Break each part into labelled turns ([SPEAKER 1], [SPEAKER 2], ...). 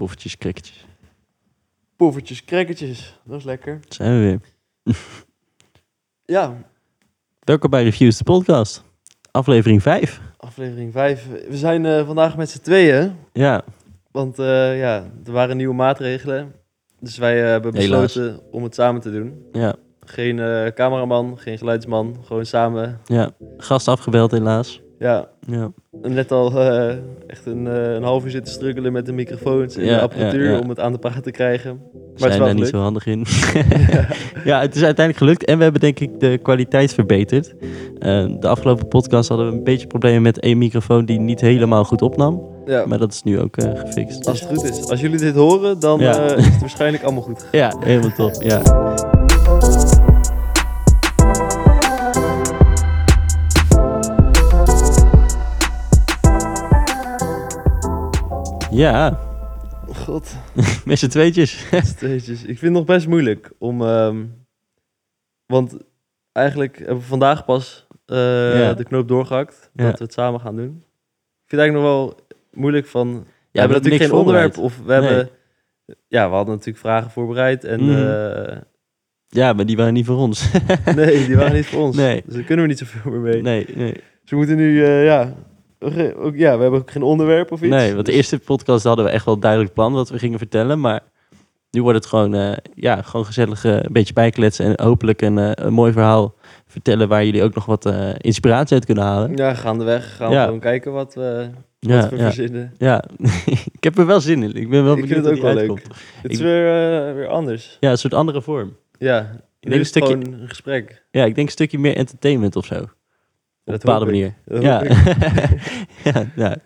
[SPEAKER 1] Poffertjes, crackertjes.
[SPEAKER 2] Poffertjes, crackertjes. Dat is lekker.
[SPEAKER 1] Zijn we weer.
[SPEAKER 2] Ja,
[SPEAKER 1] Welkom bij Reviews, de podcast. Aflevering 5.
[SPEAKER 2] aflevering 5. We zijn eh, vandaag met z'n tweeën.
[SPEAKER 1] Ja,
[SPEAKER 2] Want eh, ja, er waren nieuwe maatregelen. Dus wij eh, hebben
[SPEAKER 1] Helaas.
[SPEAKER 2] besloten om het samen te doen.
[SPEAKER 1] ja,
[SPEAKER 2] Geen cameraman, geen geluidsman. Gewoon samen.
[SPEAKER 1] ja. Gast afgebeld helaas.
[SPEAKER 2] Ja,
[SPEAKER 1] Ja,
[SPEAKER 2] net al eh, echt een, eh, een half uur zitten struggelen met de microfoons en
[SPEAKER 1] Ja,
[SPEAKER 2] de apparatuur
[SPEAKER 1] ja,
[SPEAKER 2] om het aan de praat te krijgen. het is
[SPEAKER 1] zijn
[SPEAKER 2] wel
[SPEAKER 1] daar niet zo handig in. ja, het is uiteindelijk gelukt en we hebben denk ik de kwaliteit verbeterd. Eh, de afgelopen podcast hadden we een beetje problemen met één microfoon die niet helemaal goed opnam.
[SPEAKER 2] Ja,
[SPEAKER 1] Maar dat is nu ook gefixt.
[SPEAKER 2] als het goed is. Als jullie dit horen, dan is het waarschijnlijk allemaal goed.
[SPEAKER 1] Ja, helemaal top. Ja. Ja,
[SPEAKER 2] God.
[SPEAKER 1] met z'n tweetjes.
[SPEAKER 2] Steetjes. Ik vind het nog best moeilijk om. ehm, want eigenlijk hebben we vandaag pas eh,
[SPEAKER 1] Ja.
[SPEAKER 2] de knoop doorgehakt.
[SPEAKER 1] Ja.
[SPEAKER 2] Dat we het samen gaan doen. Ik vind het eigenlijk nog wel moeilijk van. we
[SPEAKER 1] Ja,
[SPEAKER 2] hebben natuurlijk geen onderwerp. Of we hebben. Ja, we hadden natuurlijk vragen voorbereid. En
[SPEAKER 1] Mhm.
[SPEAKER 2] eh,
[SPEAKER 1] Ja, maar die waren niet voor ons.
[SPEAKER 2] nee, die waren niet voor ons.
[SPEAKER 1] Nee.
[SPEAKER 2] Dus daar kunnen we niet zoveel meer mee.
[SPEAKER 1] nee, nee.
[SPEAKER 2] Dus we moeten nu. eh, ja, we- ja, we hebben ook geen onderwerp of iets.
[SPEAKER 1] Nee, want de eerste podcast hadden we echt wel een duidelijk plan wat we gingen vertellen. Maar nu wordt het gewoon, eh, ja, gewoon gezellig eh, een beetje bijkletsen. En hopelijk een, eh, een mooi verhaal vertellen waar jullie ook nog wat inspiratie uit kunnen halen.
[SPEAKER 2] Ja, gaandeweg gaan we
[SPEAKER 1] Ja.
[SPEAKER 2] gewoon kijken wat we, wat
[SPEAKER 1] Ja,
[SPEAKER 2] we
[SPEAKER 1] ja,
[SPEAKER 2] verzinnen.
[SPEAKER 1] ja. ik heb er wel zin in. Ik ben wel
[SPEAKER 2] Ik
[SPEAKER 1] benieuwd
[SPEAKER 2] vind het ook wel leuk. Het is
[SPEAKER 1] Ik-
[SPEAKER 2] weer, weer anders.
[SPEAKER 1] Ja, een soort andere vorm.
[SPEAKER 2] Ja,
[SPEAKER 1] denk
[SPEAKER 2] nu
[SPEAKER 1] een stukje-
[SPEAKER 2] gewoon een gesprek.
[SPEAKER 1] Ja, ik denk een stukje meer entertainment of zo. Op een bepaalde manier. Ja. ja, ja,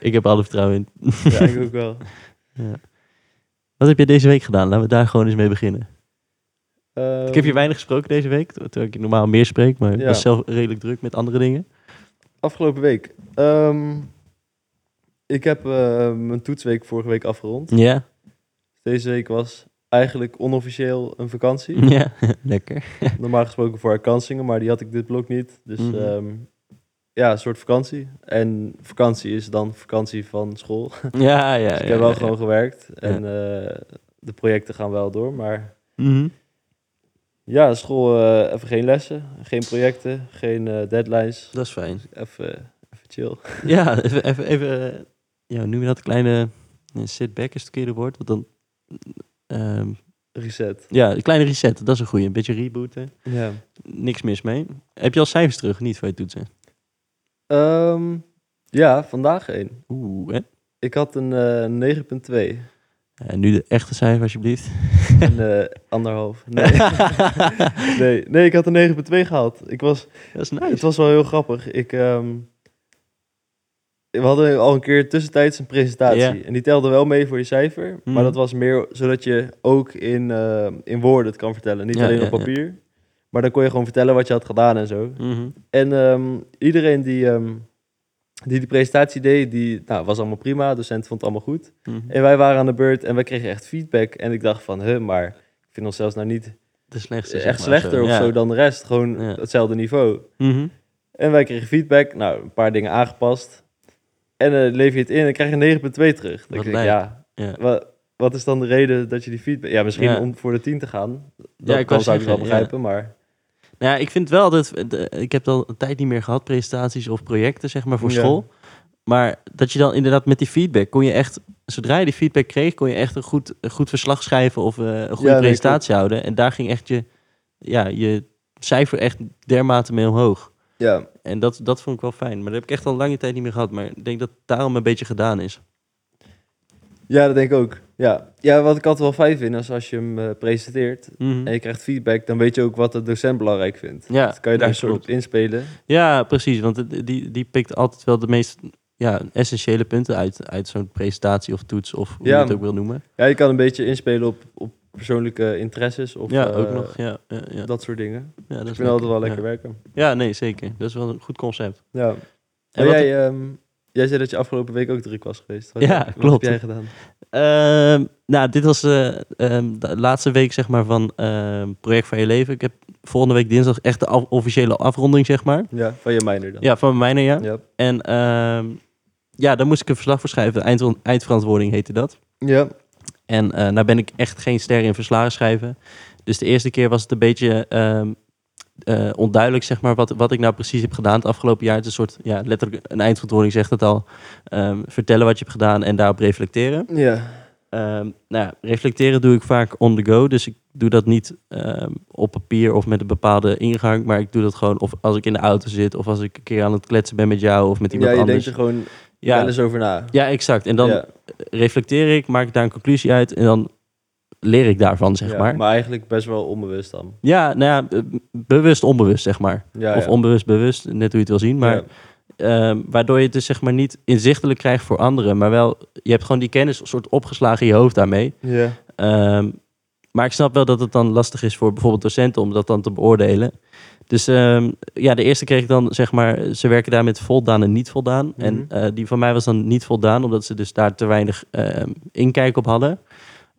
[SPEAKER 1] ik heb alle vertrouwen in.
[SPEAKER 2] Ja, ik ook wel.
[SPEAKER 1] Wat heb je deze week gedaan? Laten we daar gewoon eens mee beginnen. Ik heb je
[SPEAKER 2] Ehm,
[SPEAKER 1] weinig gesproken deze week, terwijl ik normaal meer spreek, maar ik
[SPEAKER 2] Ja.
[SPEAKER 1] was zelf redelijk druk met andere dingen.
[SPEAKER 2] Afgelopen week. Ehm, ik heb eh, mijn toetsweek vorige week afgerond.
[SPEAKER 1] Ja,
[SPEAKER 2] Deze week was eigenlijk onofficieel een vakantie.
[SPEAKER 1] ja, lekker.
[SPEAKER 2] Normaal gesproken voor herkansingen, maar die had ik dit blok niet. Dus
[SPEAKER 1] Mhm.
[SPEAKER 2] ehm, ja, een soort vakantie. En vakantie is dan vakantie van school.
[SPEAKER 1] Ja, ja.
[SPEAKER 2] Dus ik
[SPEAKER 1] ja,
[SPEAKER 2] heb wel
[SPEAKER 1] ja,
[SPEAKER 2] gewoon gewerkt. En eh, de projecten gaan wel door, maar...
[SPEAKER 1] ja. Mhm.
[SPEAKER 2] Ja, school eh, even geen lessen, geen projecten, geen eh, deadlines.
[SPEAKER 1] Dat is fijn.
[SPEAKER 2] Even, even chill.
[SPEAKER 1] Ja, even, even, even ja, je dat? Kleine sit-back is het verkeerde woord. Want dan, ehm,
[SPEAKER 2] Reset.
[SPEAKER 1] ja, een kleine reset, dat is een goeie. Een beetje rebooten.
[SPEAKER 2] Ja.
[SPEAKER 1] Niks mis mee. Heb je al cijfers terug? Niet voor je toetsen?
[SPEAKER 2] Ehm, ja, vandaag één.
[SPEAKER 1] Oeh, hè?
[SPEAKER 2] Ik had een eh 9,2.
[SPEAKER 1] En nu de echte cijfer, alsjeblieft.
[SPEAKER 2] En eh, anderhalf. Nee. nee. nee, ik had een 9,2 gehaald. Ik was,
[SPEAKER 1] dat is
[SPEAKER 2] Het was wel heel grappig. Ik, ehm, we hadden al een keer tussentijds een presentatie. En die telde wel mee voor je cijfer.
[SPEAKER 1] Mhm.
[SPEAKER 2] Maar dat was meer zodat je ook in, eh, in woorden het kan vertellen. Niet
[SPEAKER 1] Ja,
[SPEAKER 2] alleen
[SPEAKER 1] ja,
[SPEAKER 2] op papier. Maar dan kon je gewoon vertellen wat je had gedaan en zo.
[SPEAKER 1] Mhm.
[SPEAKER 2] En ehm, iedereen die, ehm, die die presentatie deed, die nou, was allemaal prima. De docent vond het allemaal goed.
[SPEAKER 1] Mhm.
[SPEAKER 2] En wij waren aan de beurt en wij kregen echt feedback. En ik dacht van, huh, maar ik vind ons zelfs nou niet
[SPEAKER 1] De slechtste. zeg
[SPEAKER 2] echt
[SPEAKER 1] maar,
[SPEAKER 2] slechter of zo dan de rest. Gewoon hetzelfde niveau.
[SPEAKER 1] Mhm.
[SPEAKER 2] En wij kregen feedback. Nou, een paar dingen aangepast. En eh lever je het in en krijg je een 9,2 terug. Dan
[SPEAKER 1] Wat
[SPEAKER 2] denk ik, ja,
[SPEAKER 1] Ja.
[SPEAKER 2] wa- wat is dan de reden dat je die feedback... Ja, misschien om voor de 10 te gaan. Dat
[SPEAKER 1] ik
[SPEAKER 2] kan zou ik wel begrijpen, maar...
[SPEAKER 1] Nou ja, ik vind wel dat... Ik heb al een tijd niet meer gehad, presentaties of projecten, zeg maar, voor
[SPEAKER 2] Ja.
[SPEAKER 1] school. Maar dat je dan inderdaad met die feedback, kon je echt... Zodra je die feedback kreeg, kon je echt een goed, een goed verslag schrijven of eh, een goede presentatie houden. En daar ging echt je, ja, je cijfer echt dermate mee omhoog.
[SPEAKER 2] Ja,
[SPEAKER 1] En dat, dat vond ik wel fijn. Maar dat heb ik echt al lange tijd niet meer gehad. Maar ik denk dat het daarom een beetje gedaan is.
[SPEAKER 2] ja dat denk ik ook. Ja. ja, wat ik altijd wel fijn vind, is als je hem eh, presenteert...
[SPEAKER 1] Mhm.
[SPEAKER 2] en je krijgt feedback, dan weet je ook wat de docent belangrijk vindt.
[SPEAKER 1] Ja,
[SPEAKER 2] Dus kan je daar
[SPEAKER 1] ja,
[SPEAKER 2] een soort op inspelen.
[SPEAKER 1] Ja, precies. Want het- die, die pikt altijd wel de meest ja, essentiële punten uit, uit zo'n presentatie of toets of hoe
[SPEAKER 2] Ja.
[SPEAKER 1] je het ook wil noemen.
[SPEAKER 2] Ja, je kan een beetje inspelen op, op persoonlijke interesses of
[SPEAKER 1] ja,
[SPEAKER 2] eh,
[SPEAKER 1] ook nog. Ja, ja, ja.
[SPEAKER 2] dat soort dingen.
[SPEAKER 1] ja, dat
[SPEAKER 2] Ik
[SPEAKER 1] is
[SPEAKER 2] vind altijd wel lekker werken.
[SPEAKER 1] Ja, nee, zeker. Dat is wel een goed concept.
[SPEAKER 2] Ja.
[SPEAKER 1] En wat-
[SPEAKER 2] jij, ehm, jij zei dat je afgelopen week ook druk was geweest. Wat,
[SPEAKER 1] Ja,
[SPEAKER 2] wat
[SPEAKER 1] klopt.
[SPEAKER 2] heb jij gedaan?
[SPEAKER 1] Ehm, nou, dit was eh, ehm, de laatste week zeg maar, van Project van Je Leven. Ik heb volgende week dinsdag echt de af- officiële afronding, zeg maar.
[SPEAKER 2] Ja, van je mijner dan.
[SPEAKER 1] Ja, van mijn ja.
[SPEAKER 2] Ja.
[SPEAKER 1] En ja, daar moest ik een verslag voor schrijven. Eind, eindverantwoording heette dat.
[SPEAKER 2] Ja.
[SPEAKER 1] En eh nou ben ik echt geen ster in verslagen schrijven. Dus de eerste keer was het een beetje ehm, eh, onduidelijk, zeg maar, wat, wat ik nou precies heb gedaan het afgelopen jaar. Het is een soort, ja, letterlijk een eindverantwoording zegt het al. Ehm, vertellen wat je hebt gedaan en daarop reflecteren.
[SPEAKER 2] Ja.
[SPEAKER 1] Ehm, nou ja, reflecteren doe ik vaak on the go. Dus ik doe dat niet op papier of met een bepaalde ingang. Maar ik doe dat gewoon of als ik in de auto zit... of als ik een keer aan het kletsen ben met jou of met iemand
[SPEAKER 2] Ja, je
[SPEAKER 1] anders.
[SPEAKER 2] denkt er gewoon wel
[SPEAKER 1] ja,
[SPEAKER 2] eens over na.
[SPEAKER 1] ja, exact. En dan
[SPEAKER 2] ja.
[SPEAKER 1] reflecteer ik, maak ik daar een conclusie uit... en dan leer ik daarvan, zeg
[SPEAKER 2] Ja,
[SPEAKER 1] maar.
[SPEAKER 2] Maar eigenlijk best wel onbewust dan.
[SPEAKER 1] Ja, nou ja, bewust onbewust, zeg maar.
[SPEAKER 2] Ja,
[SPEAKER 1] of onbewust bewust, net hoe je het wil zien. Maar. Ehm, waardoor je het dus zeg maar niet inzichtelijk krijgt voor anderen. Maar wel, je hebt gewoon die kennis een soort opgeslagen in je hoofd daarmee.
[SPEAKER 2] Ja.
[SPEAKER 1] Ehm, maar ik snap wel dat het dan lastig is voor bijvoorbeeld docenten om dat dan te beoordelen. Dus ehm, ja, de eerste kreeg ik dan zeg maar, ze werken daar met voldaan en niet voldaan. En
[SPEAKER 2] Mhm.
[SPEAKER 1] eh, die van mij was dan niet voldaan, omdat ze dus daar te weinig ehm, inkijk op hadden.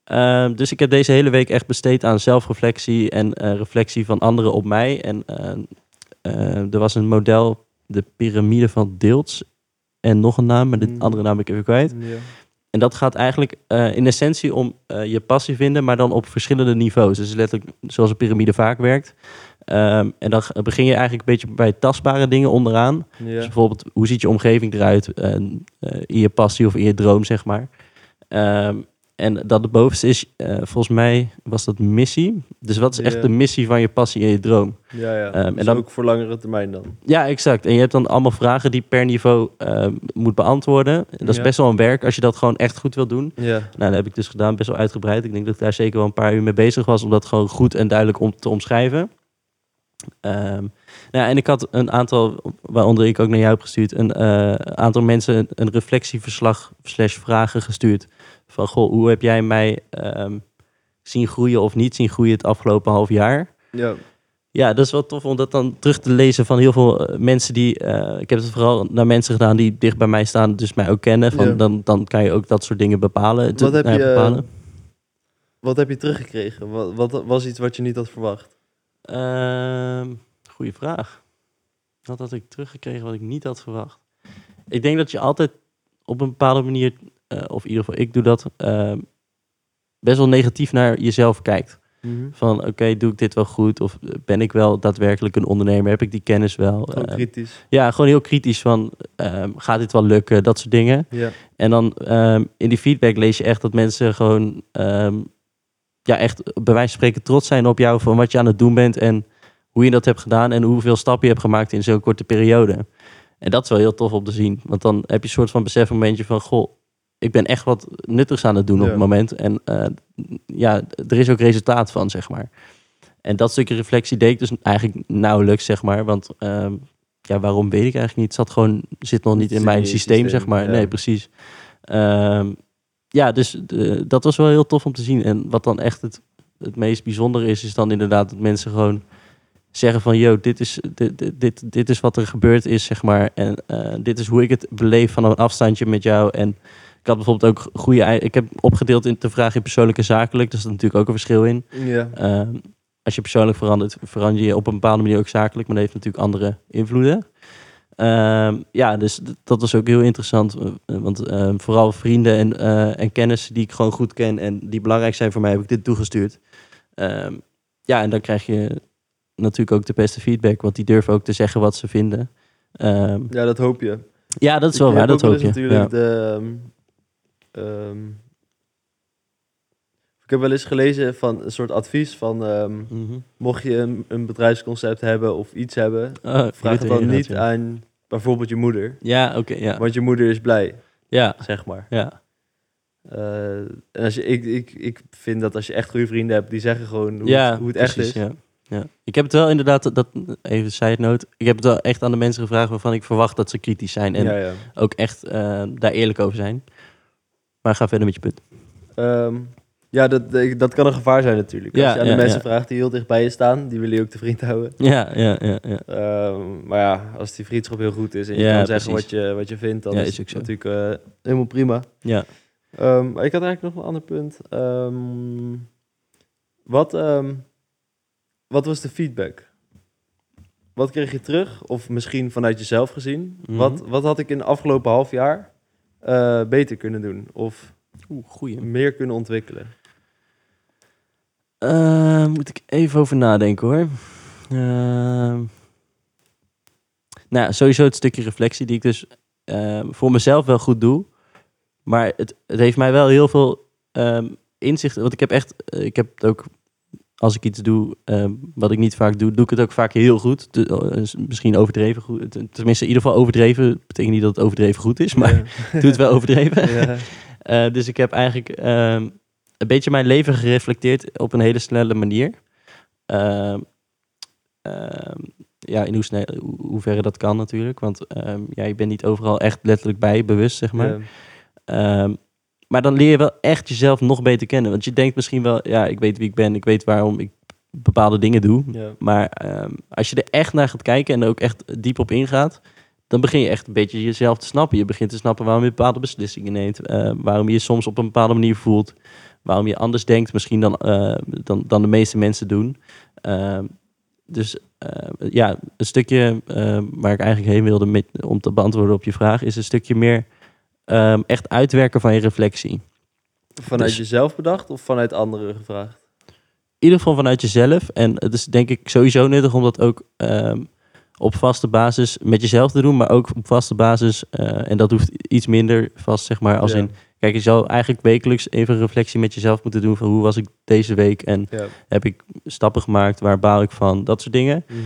[SPEAKER 1] Ehm, dus ik heb deze hele week echt besteed aan zelfreflectie en eh, reflectie van anderen op mij. En eh, er was een model, de piramide van Deeltz. En nog een naam, maar de
[SPEAKER 2] Mhm.
[SPEAKER 1] andere naam ben ik even kwijt.
[SPEAKER 2] Ja.
[SPEAKER 1] En dat gaat eigenlijk in essentie om je passie vinden, maar dan op verschillende niveaus. Dus letterlijk zoals een piramide vaak werkt. Ehm, en dan begin je eigenlijk een beetje bij tastbare dingen onderaan. Dus bijvoorbeeld, hoe ziet je omgeving eruit eh, in je passie of in je droom, zeg maar. Ehm, en dat de bovenste is, eh, volgens mij was dat missie. Dus wat is echt
[SPEAKER 2] Ja.
[SPEAKER 1] de missie van je passie en je droom?
[SPEAKER 2] Ja, ja.
[SPEAKER 1] Ehm, en
[SPEAKER 2] dus
[SPEAKER 1] dan-
[SPEAKER 2] ook voor langere termijn dan.
[SPEAKER 1] Ja, exact. En je hebt dan allemaal vragen die per niveau moet beantwoorden. En dat is
[SPEAKER 2] Ja.
[SPEAKER 1] best wel een werk als je dat gewoon echt goed wil doen.
[SPEAKER 2] Ja.
[SPEAKER 1] Nou, dat heb ik dus gedaan, best wel uitgebreid. Ik denk dat ik daar zeker wel een paar uur mee bezig was om dat gewoon goed en duidelijk om te omschrijven. Ehm, nou, en ik had een aantal, waaronder ik ook naar jou heb gestuurd, een eh, aantal mensen een, reflectieverslag slash vragen gestuurd. Van, goh, hoe heb jij mij ehm, zien groeien of niet zien groeien het afgelopen half jaar?
[SPEAKER 2] Ja.
[SPEAKER 1] Ja, dat is wel tof om dat dan terug te lezen van heel veel eh, mensen die... eh, ik heb het vooral naar mensen gedaan die dicht bij mij staan, dus mij ook kennen. Van,
[SPEAKER 2] Ja.
[SPEAKER 1] dan, dan kan je ook dat soort dingen bepalen. te-
[SPEAKER 2] Wat heb
[SPEAKER 1] nou
[SPEAKER 2] je,
[SPEAKER 1] bepalen.
[SPEAKER 2] Wat heb je teruggekregen? Wat, wat was iets wat je niet had verwacht?
[SPEAKER 1] Ehm goeie vraag. Wat had ik teruggekregen wat ik niet had verwacht? Ik denk dat je altijd op een bepaalde manier, eh, of in ieder geval ik doe dat, ehm, best wel negatief naar jezelf kijkt. Van oké, doe ik dit wel goed? Of eh, ben ik wel daadwerkelijk een ondernemer? Heb ik die kennis wel?
[SPEAKER 2] Gewoon
[SPEAKER 1] Ehm,
[SPEAKER 2] kritisch.
[SPEAKER 1] ja, gewoon heel kritisch van gaat dit wel lukken? Dat soort dingen.
[SPEAKER 2] Ja.
[SPEAKER 1] En dan in die feedback lees je echt dat mensen gewoon ja, echt bij wijze van spreken trots zijn op jou van wat je aan het doen bent en hoe je dat hebt gedaan en hoeveel stappen je hebt gemaakt in zo'n korte periode. En dat is wel heel tof om te zien. Want dan heb je een soort van besef momentje van goh, ik ben echt wat nuttigs aan het doen op het moment. En eh, ja, er is ook resultaat van, zeg maar. En dat stukje reflectie deed ik dus eigenlijk nauwelijks, zeg maar. Want ehm, ja, waarom weet ik eigenlijk niet. Het zat gewoon, zit nog niet in mijn systeem,
[SPEAKER 2] systeem,
[SPEAKER 1] zeg maar.
[SPEAKER 2] ja.
[SPEAKER 1] Nee, precies. Ehm, ja, dus eh, dat was wel heel tof om te zien. En wat dan echt het, het meest bijzondere is, is dan inderdaad dat mensen gewoon zeggen van, yo, dit is, dit, dit, dit, dit is wat er gebeurd is, zeg maar. En eh, dit is hoe ik het beleef van een afstandje met jou. En ik had bijvoorbeeld ook goede... Ik heb opgedeeld in te vragen in persoonlijk en zakelijk. Daar is natuurlijk ook een verschil in.
[SPEAKER 2] Ja.
[SPEAKER 1] Ehm, als je persoonlijk verandert, verander je op een bepaalde manier ook zakelijk, maar dat heeft natuurlijk andere invloeden. Ehm, ja, dus dat was ook heel interessant, eh, want ehm, vooral vrienden en, eh, en kennis die ik gewoon goed ken en die belangrijk zijn voor mij, heb ik dit toegestuurd. Ehm, ja, en dan krijg je natuurlijk ook de beste feedback, want die durven ook te zeggen wat ze vinden.
[SPEAKER 2] Ja, dat hoop je.
[SPEAKER 1] ja, dat is wel waar, dat hoop je. Ja.
[SPEAKER 2] natuurlijk de... heb wel eens gelezen van een soort advies van... ehm,
[SPEAKER 1] Mhm.
[SPEAKER 2] mocht je een, een bedrijfsconcept hebben of iets hebben...
[SPEAKER 1] Oh, je
[SPEAKER 2] vraag het dan niet aan bijvoorbeeld je moeder.
[SPEAKER 1] Ja, oké, ja.
[SPEAKER 2] Want je moeder is blij,
[SPEAKER 1] Ja,
[SPEAKER 2] zeg maar.
[SPEAKER 1] ja.
[SPEAKER 2] Eh, en als je, ik, ik, ik vind dat als je echt goede vrienden hebt, die zeggen gewoon hoe,
[SPEAKER 1] ja,
[SPEAKER 2] het, hoe het echt is.
[SPEAKER 1] Ja. Ja. Ik heb het wel inderdaad, dat, even side note, ik heb het wel echt aan de mensen gevraagd waarvan ik verwacht dat ze kritisch zijn en
[SPEAKER 2] ja, ja.
[SPEAKER 1] ook echt eh, daar eerlijk over zijn. Maar ga verder met je punt.
[SPEAKER 2] Ehm, ja, dat, dat kan een gevaar zijn natuurlijk.
[SPEAKER 1] Ja,
[SPEAKER 2] als je aan de mensen vraagt die heel dicht bij je staan, die willen je ook te vriend houden.
[SPEAKER 1] Ja, ja, ja, ja.
[SPEAKER 2] Ehm, maar ja, als die vriendschap heel goed is en je
[SPEAKER 1] Ja,
[SPEAKER 2] kan zeggen
[SPEAKER 1] precies.
[SPEAKER 2] wat je, wat je vindt, dan
[SPEAKER 1] Ja,
[SPEAKER 2] is het natuurlijk eh, helemaal prima.
[SPEAKER 1] ja.
[SPEAKER 2] Ehm, ik had eigenlijk nog een ander punt. Ehm, wat, wat was de feedback? Wat kreeg je terug? Of misschien vanuit jezelf gezien?
[SPEAKER 1] Mhm.
[SPEAKER 2] wat, wat had ik in het afgelopen half jaar eh, beter kunnen doen? Of
[SPEAKER 1] Oeh, goeie.
[SPEAKER 2] meer kunnen ontwikkelen?
[SPEAKER 1] Eh, moet ik even over nadenken hoor. Ehm, nou, ja, sowieso het stukje reflectie die ik dus ehm, voor mezelf wel goed doe. Maar het, het heeft mij wel heel veel inzicht. Want ik heb echt, eh, ik heb het ook, als ik iets doe wat ik niet vaak doe, doe ik het ook vaak heel goed. Te- eh, is misschien overdreven goed. Tenminste, in ieder geval overdreven. Betekent niet dat het overdreven goed is, maar
[SPEAKER 2] Ja.
[SPEAKER 1] doe het wel overdreven.
[SPEAKER 2] Ja.
[SPEAKER 1] Eh, dus ik heb eigenlijk een beetje mijn leven gereflecteerd op een hele snelle manier. Ehm, ehm, ja, in hoe snel, hoe, hoeverre dat kan natuurlijk. Want ehm, ja, je bent niet overal echt letterlijk bij, bewust zeg maar. Maar dan leer je wel echt jezelf nog beter kennen. Want je denkt misschien wel, ja, ik weet wie ik ben, ik weet waarom ik bepaalde dingen doe. Maar als je er echt naar gaat kijken en er ook echt diep op ingaat, dan begin je echt een beetje jezelf te snappen. Je begint te snappen waarom je bepaalde beslissingen neemt, waarom je je soms op een bepaalde manier voelt, waarom je anders denkt misschien dan, eh, dan, dan de meeste mensen doen. Ehm, dus eh, ja, een stukje eh, waar ik eigenlijk heen wilde met, om te beantwoorden op je vraag, is een stukje meer ehm, echt uitwerken van je reflectie.
[SPEAKER 2] Vanuit
[SPEAKER 1] Dus-
[SPEAKER 2] jezelf bedacht of vanuit anderen gevraagd?
[SPEAKER 1] in ieder geval vanuit jezelf. En het is denk ik sowieso nuttig om dat ook ehm, op vaste basis met jezelf te doen, maar ook op vaste basis. eh, en dat hoeft iets minder vast, zeg maar. Als
[SPEAKER 2] Ja.
[SPEAKER 1] in, kijk, je zou eigenlijk wekelijks even een reflectie met jezelf moeten doen van hoe was ik deze week en
[SPEAKER 2] Ja.
[SPEAKER 1] heb ik stappen gemaakt, waar baal ik van, dat soort dingen.
[SPEAKER 2] Mhm.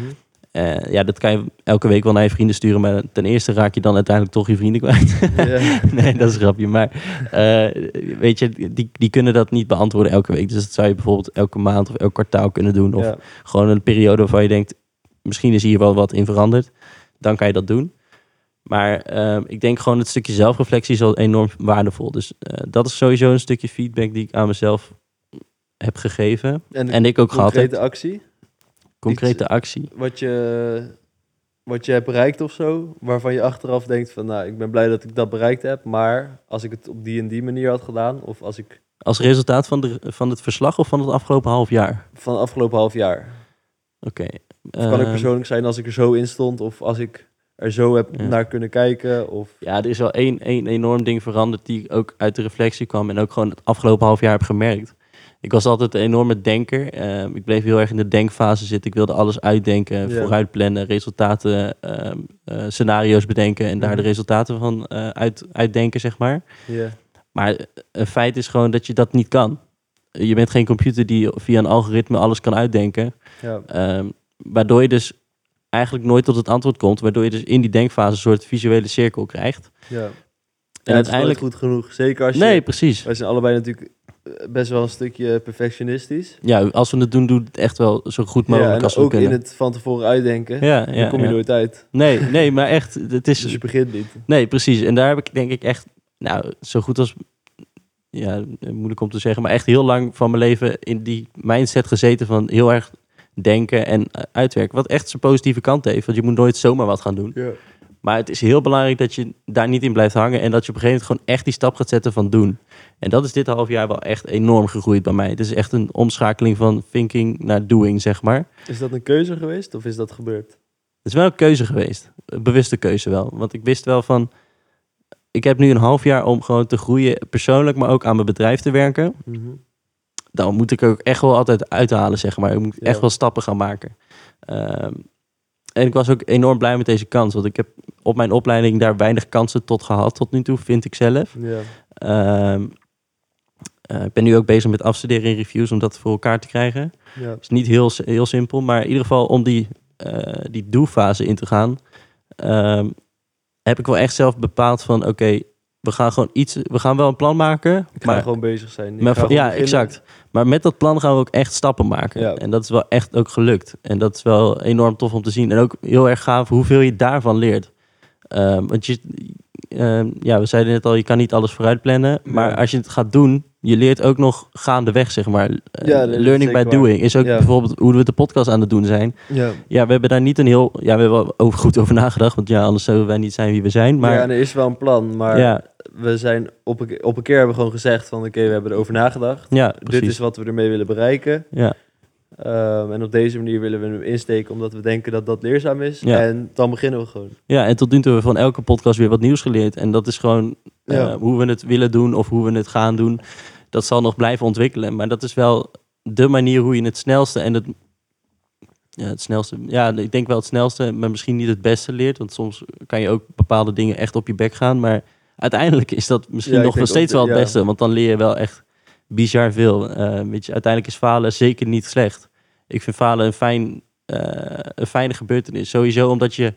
[SPEAKER 1] Eh, ja, dat kan je elke week wel naar je vrienden sturen, maar ten eerste raak je dan uiteindelijk toch je vrienden kwijt. Nee, dat is een grapje. Maar eh, weet je, die, die kunnen dat niet beantwoorden elke week. Dus dat zou je bijvoorbeeld elke maand of elk kwartaal kunnen doen. Of gewoon een periode waarvan je denkt, misschien is hier wel wat in veranderd. Dan kan je dat doen. Maar eh, ik denk gewoon het stukje zelfreflectie is al enorm waardevol. Dus eh, dat is sowieso een stukje feedback die ik aan mezelf heb gegeven.
[SPEAKER 2] En,
[SPEAKER 1] En ik ook gehad heb.
[SPEAKER 2] concrete actie?
[SPEAKER 1] Concrete actie.
[SPEAKER 2] Wat je, wat je hebt bereikt of zo, waarvan je achteraf denkt van, nou, ik ben blij dat ik dat bereikt heb, maar als ik het op die en die manier had gedaan, of als ik
[SPEAKER 1] Als resultaat van, de, van het verslag of van het afgelopen half jaar?
[SPEAKER 2] van het afgelopen half jaar,
[SPEAKER 1] Oké.
[SPEAKER 2] of kan ik
[SPEAKER 1] Ehm,
[SPEAKER 2] persoonlijk zijn als ik er zo in stond, of als ik er zo heb
[SPEAKER 1] Ja.
[SPEAKER 2] naar kunnen kijken, of...
[SPEAKER 1] Ja, er is wel één, één enorm ding veranderd die ook uit de reflectie kwam en ook gewoon het afgelopen half jaar heb gemerkt. Ik was altijd een enorme denker. Ehm, ik bleef heel erg in de denkfase zitten. Ik wilde alles uitdenken,
[SPEAKER 2] Ja.
[SPEAKER 1] vooruit plannen, resultaten, ehm, eh, scenario's bedenken en daar de resultaten van eh, uit, uitdenken, zeg maar.
[SPEAKER 2] Ja,
[SPEAKER 1] Maar een feit is gewoon dat je dat niet kan. Je bent geen computer die via een algoritme alles kan uitdenken.
[SPEAKER 2] ja,
[SPEAKER 1] Ehm, waardoor je dus eigenlijk nooit tot het antwoord komt. Waardoor je dus in die denkfase een soort visuele cirkel krijgt.
[SPEAKER 2] ja. En, uiteindelijk goed genoeg, zeker als je...
[SPEAKER 1] Nee, precies.
[SPEAKER 2] Wij zijn allebei natuurlijk eh, best wel een stukje perfectionistisch.
[SPEAKER 1] Ja, als we het doen, doe het echt wel zo goed mogelijk
[SPEAKER 2] ja, en
[SPEAKER 1] als we
[SPEAKER 2] ook
[SPEAKER 1] kunnen.
[SPEAKER 2] in het van tevoren uitdenken,
[SPEAKER 1] Ja,
[SPEAKER 2] dan
[SPEAKER 1] ja,
[SPEAKER 2] kom je
[SPEAKER 1] ja.
[SPEAKER 2] nooit uit.
[SPEAKER 1] Nee, nee, maar echt, het is...
[SPEAKER 2] Dus je begint niet.
[SPEAKER 1] Nee, precies. En daar heb ik denk ik echt, nou, zo goed als... Ja, moeilijk om te zeggen, maar echt heel lang van mijn leven in die mindset gezeten van heel erg denken en eh, uitwerken. Wat echt zijn positieve kant heeft, want je moet nooit zomaar wat gaan doen.
[SPEAKER 2] Ja.
[SPEAKER 1] Maar het is heel belangrijk dat je daar niet in blijft hangen en dat je op een gegeven moment gewoon echt die stap gaat zetten van doen. En dat is dit half jaar wel echt enorm gegroeid bij mij. Het is echt een omschakeling van thinking naar doing, zeg maar.
[SPEAKER 2] Is dat een keuze geweest of is dat gebeurd?
[SPEAKER 1] Het is wel een keuze geweest. Een bewuste keuze wel. Want ik wist wel van... Ik heb nu een half jaar om gewoon te groeien persoonlijk, maar ook aan mijn bedrijf te werken. Dan moet ik ook echt wel altijd uithalen, zeg maar. Ik moet
[SPEAKER 2] Ja.
[SPEAKER 1] echt wel stappen gaan maken. Ehm, en ik was ook enorm blij met deze kans. Want ik heb op mijn opleiding daar weinig kansen tot gehad tot nu toe, vind ik zelf.
[SPEAKER 2] Ja.
[SPEAKER 1] Ehm, eh, ik ben nu ook bezig met afstuderen in reviews om dat voor elkaar te krijgen.
[SPEAKER 2] Ja.
[SPEAKER 1] Het is niet heel, heel simpel, maar in ieder geval om die, eh die do-fase in te gaan, ehm, heb ik wel echt zelf bepaald van oké, we gaan gewoon iets, we gaan wel een plan maken,
[SPEAKER 2] Ik ga
[SPEAKER 1] maar,
[SPEAKER 2] gewoon bezig zijn.
[SPEAKER 1] Maar ja,
[SPEAKER 2] beginnen.
[SPEAKER 1] exact. Maar met dat plan gaan we ook echt stappen maken.
[SPEAKER 2] Ja.
[SPEAKER 1] En dat is wel echt ook gelukt. En dat is wel enorm tof om te zien. En ook heel erg gaaf hoeveel je daarvan leert. Ehm, want je, ehm, ja, we zeiden net al, je kan niet alles vooruit plannen. Maar
[SPEAKER 2] Ja.
[SPEAKER 1] als je het gaat doen, je leert ook nog gaandeweg, zeg maar. Eh,
[SPEAKER 2] Ja,
[SPEAKER 1] learning by
[SPEAKER 2] waar.
[SPEAKER 1] doing. Is ook
[SPEAKER 2] Ja.
[SPEAKER 1] bijvoorbeeld hoe we de podcast aan het doen zijn.
[SPEAKER 2] Ja.
[SPEAKER 1] Ja, we hebben daar niet een heel... Ja, we hebben wel over, goed over nagedacht. Want ja, anders zouden wij niet zijn wie we zijn. Maar
[SPEAKER 2] ja, er is wel een plan, maar
[SPEAKER 1] ja,
[SPEAKER 2] we zijn op een, op een keer hebben we gewoon gezegd van oké, we hebben erover nagedacht.
[SPEAKER 1] ja,
[SPEAKER 2] Dit
[SPEAKER 1] precies.
[SPEAKER 2] is wat we ermee willen bereiken.
[SPEAKER 1] Ja,
[SPEAKER 2] Ehm, en op deze manier willen we hem insteken omdat we denken dat dat leerzaam is.
[SPEAKER 1] Ja.
[SPEAKER 2] En dan beginnen we gewoon.
[SPEAKER 1] ja, en tot nu toe hebben we van elke podcast weer wat nieuws geleerd. En dat is gewoon. Eh, hoe we het willen doen of hoe we het gaan doen, dat zal nog blijven ontwikkelen. Maar dat is wel de manier hoe je het snelste en het, ja, het snelste, ja, ik denk wel het snelste, maar misschien niet het beste leert. Want soms kan je ook bepaalde dingen echt op je bek gaan. Maar uiteindelijk is dat misschien
[SPEAKER 2] Ja,
[SPEAKER 1] nog steeds wel het
[SPEAKER 2] ja.
[SPEAKER 1] beste. Want dan leer je wel echt bizar veel. Eh, weet je, uiteindelijk is falen zeker niet slecht. Ik vind falen een, fijn, eh, een fijne gebeurtenis. Sowieso omdat je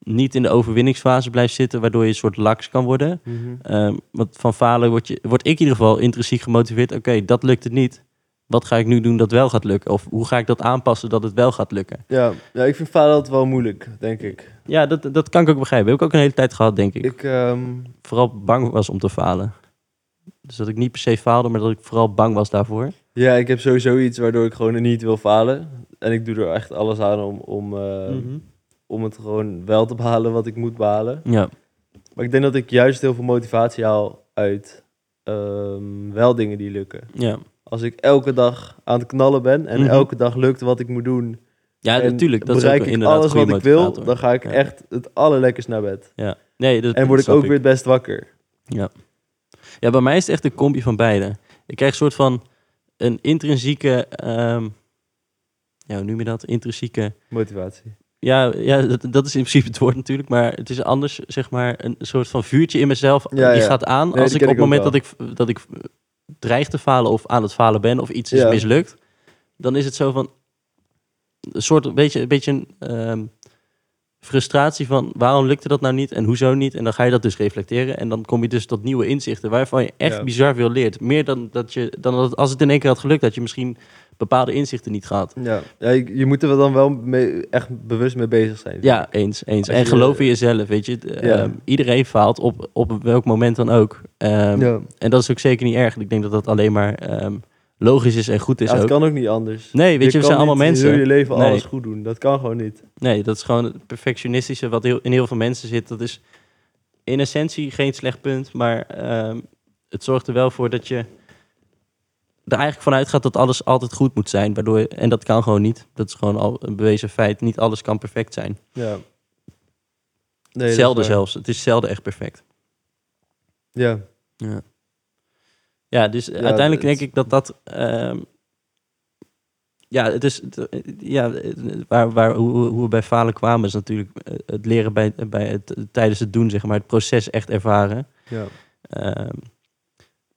[SPEAKER 1] niet in de overwinningsfase blijft zitten, waardoor je een soort laks kan worden.
[SPEAKER 2] Mhm.
[SPEAKER 1] Ehm, want van falen word, je, word ik in ieder geval intrinsiek gemotiveerd. Oké, dat lukt het niet. Wat ga ik nu doen dat wel gaat lukken? Of hoe ga ik dat aanpassen dat het wel gaat lukken?
[SPEAKER 2] Ja, ja, ik vind falen altijd wel moeilijk, denk ik.
[SPEAKER 1] Ja, dat, dat kan ik ook begrijpen. Heb ik ook een hele tijd gehad, denk ik.
[SPEAKER 2] Ik, ehm,
[SPEAKER 1] Vooral bang was om te falen. Dus dat ik niet per se faalde, maar dat ik vooral bang was daarvoor.
[SPEAKER 2] ja, ik heb sowieso iets waardoor ik gewoon niet wil falen. En ik doe er echt alles aan om, om, eh,
[SPEAKER 1] Mhm.
[SPEAKER 2] Om het gewoon wel te behalen wat ik moet behalen.
[SPEAKER 1] Ja,
[SPEAKER 2] Maar ik denk dat ik juist heel veel motivatie haal uit ehm, wel dingen die lukken.
[SPEAKER 1] ja.
[SPEAKER 2] Als ik elke dag aan het knallen ben en
[SPEAKER 1] Mhm.
[SPEAKER 2] elke dag lukt wat ik moet doen...
[SPEAKER 1] ja natuurlijk. Dat is ook
[SPEAKER 2] bereik ik
[SPEAKER 1] inderdaad
[SPEAKER 2] alles
[SPEAKER 1] een goede
[SPEAKER 2] wat ik wil, dan ga ik
[SPEAKER 1] Ja.
[SPEAKER 2] echt het allerlekkers naar bed.
[SPEAKER 1] Ja. Nee, dat,
[SPEAKER 2] En word ik ook weer het best wakker.
[SPEAKER 1] Ja. ja, bij mij is het echt een combi van beide. Ik krijg een soort van een intrinsieke... ehm, ja, hoe noem je dat? Intrinsieke...
[SPEAKER 2] Motivatie.
[SPEAKER 1] Ja, ja dat, dat is in principe het woord natuurlijk. Maar het is anders, zeg maar, een soort van vuurtje in mezelf.
[SPEAKER 2] Ja,
[SPEAKER 1] die
[SPEAKER 2] ja.
[SPEAKER 1] gaat aan
[SPEAKER 2] Nee,
[SPEAKER 1] als ik op het moment dat ik, dat ik dreig te falen of aan het falen ben of iets is mislukt. Dan is het zo van een soort, een beetje, een beetje een ehm, frustratie van waarom lukte dat nou niet en hoezo niet. En dan ga je dat dus reflecteren en dan kom je dus tot nieuwe inzichten waarvan je echt bizar veel leert. Meer dan dat je, dan dat als het in één keer had gelukt, dat je misschien bepaalde inzichten niet gehad.
[SPEAKER 2] Ja, ja je, je moet er dan wel mee, echt bewust mee bezig zijn.
[SPEAKER 1] Ja, eens. eens. En
[SPEAKER 2] je-
[SPEAKER 1] geloof in jezelf, weet je.
[SPEAKER 2] Ja.
[SPEAKER 1] ehm, iedereen faalt op, op welk moment dan ook. Ehm,
[SPEAKER 2] ja.
[SPEAKER 1] En dat is ook zeker niet erg. Ik denk dat dat alleen maar ehm, logisch is en goed is
[SPEAKER 2] Ja, het
[SPEAKER 1] ook.
[SPEAKER 2] kan ook niet anders.
[SPEAKER 1] Nee, weet je, we zijn allemaal mensen.
[SPEAKER 2] heel je leven
[SPEAKER 1] Nee.
[SPEAKER 2] alles goed doen. Dat kan gewoon niet.
[SPEAKER 1] Nee, dat is gewoon het perfectionistische wat heel, in heel veel mensen zit. Dat is in essentie geen slecht punt, maar het zorgt er wel voor dat je er eigenlijk vanuit gaat dat alles altijd goed moet zijn. Waardoor, en dat kan gewoon niet. Dat is gewoon al een bewezen feit. Niet alles kan perfect zijn.
[SPEAKER 2] Ja. Nee,
[SPEAKER 1] zelden zelfs. Het is zelden echt perfect.
[SPEAKER 2] Ja.
[SPEAKER 1] Ja. Ja, dus uiteindelijk
[SPEAKER 2] het-
[SPEAKER 1] denk ik dat dat. ehm, ja, het is. ja, waar, waar, hoe, hoe we bij falen kwamen is natuurlijk eh, het leren bij, bij het, tijdens het doen, zeg maar, het proces echt ervaren.
[SPEAKER 2] Ja.
[SPEAKER 1] Ehm,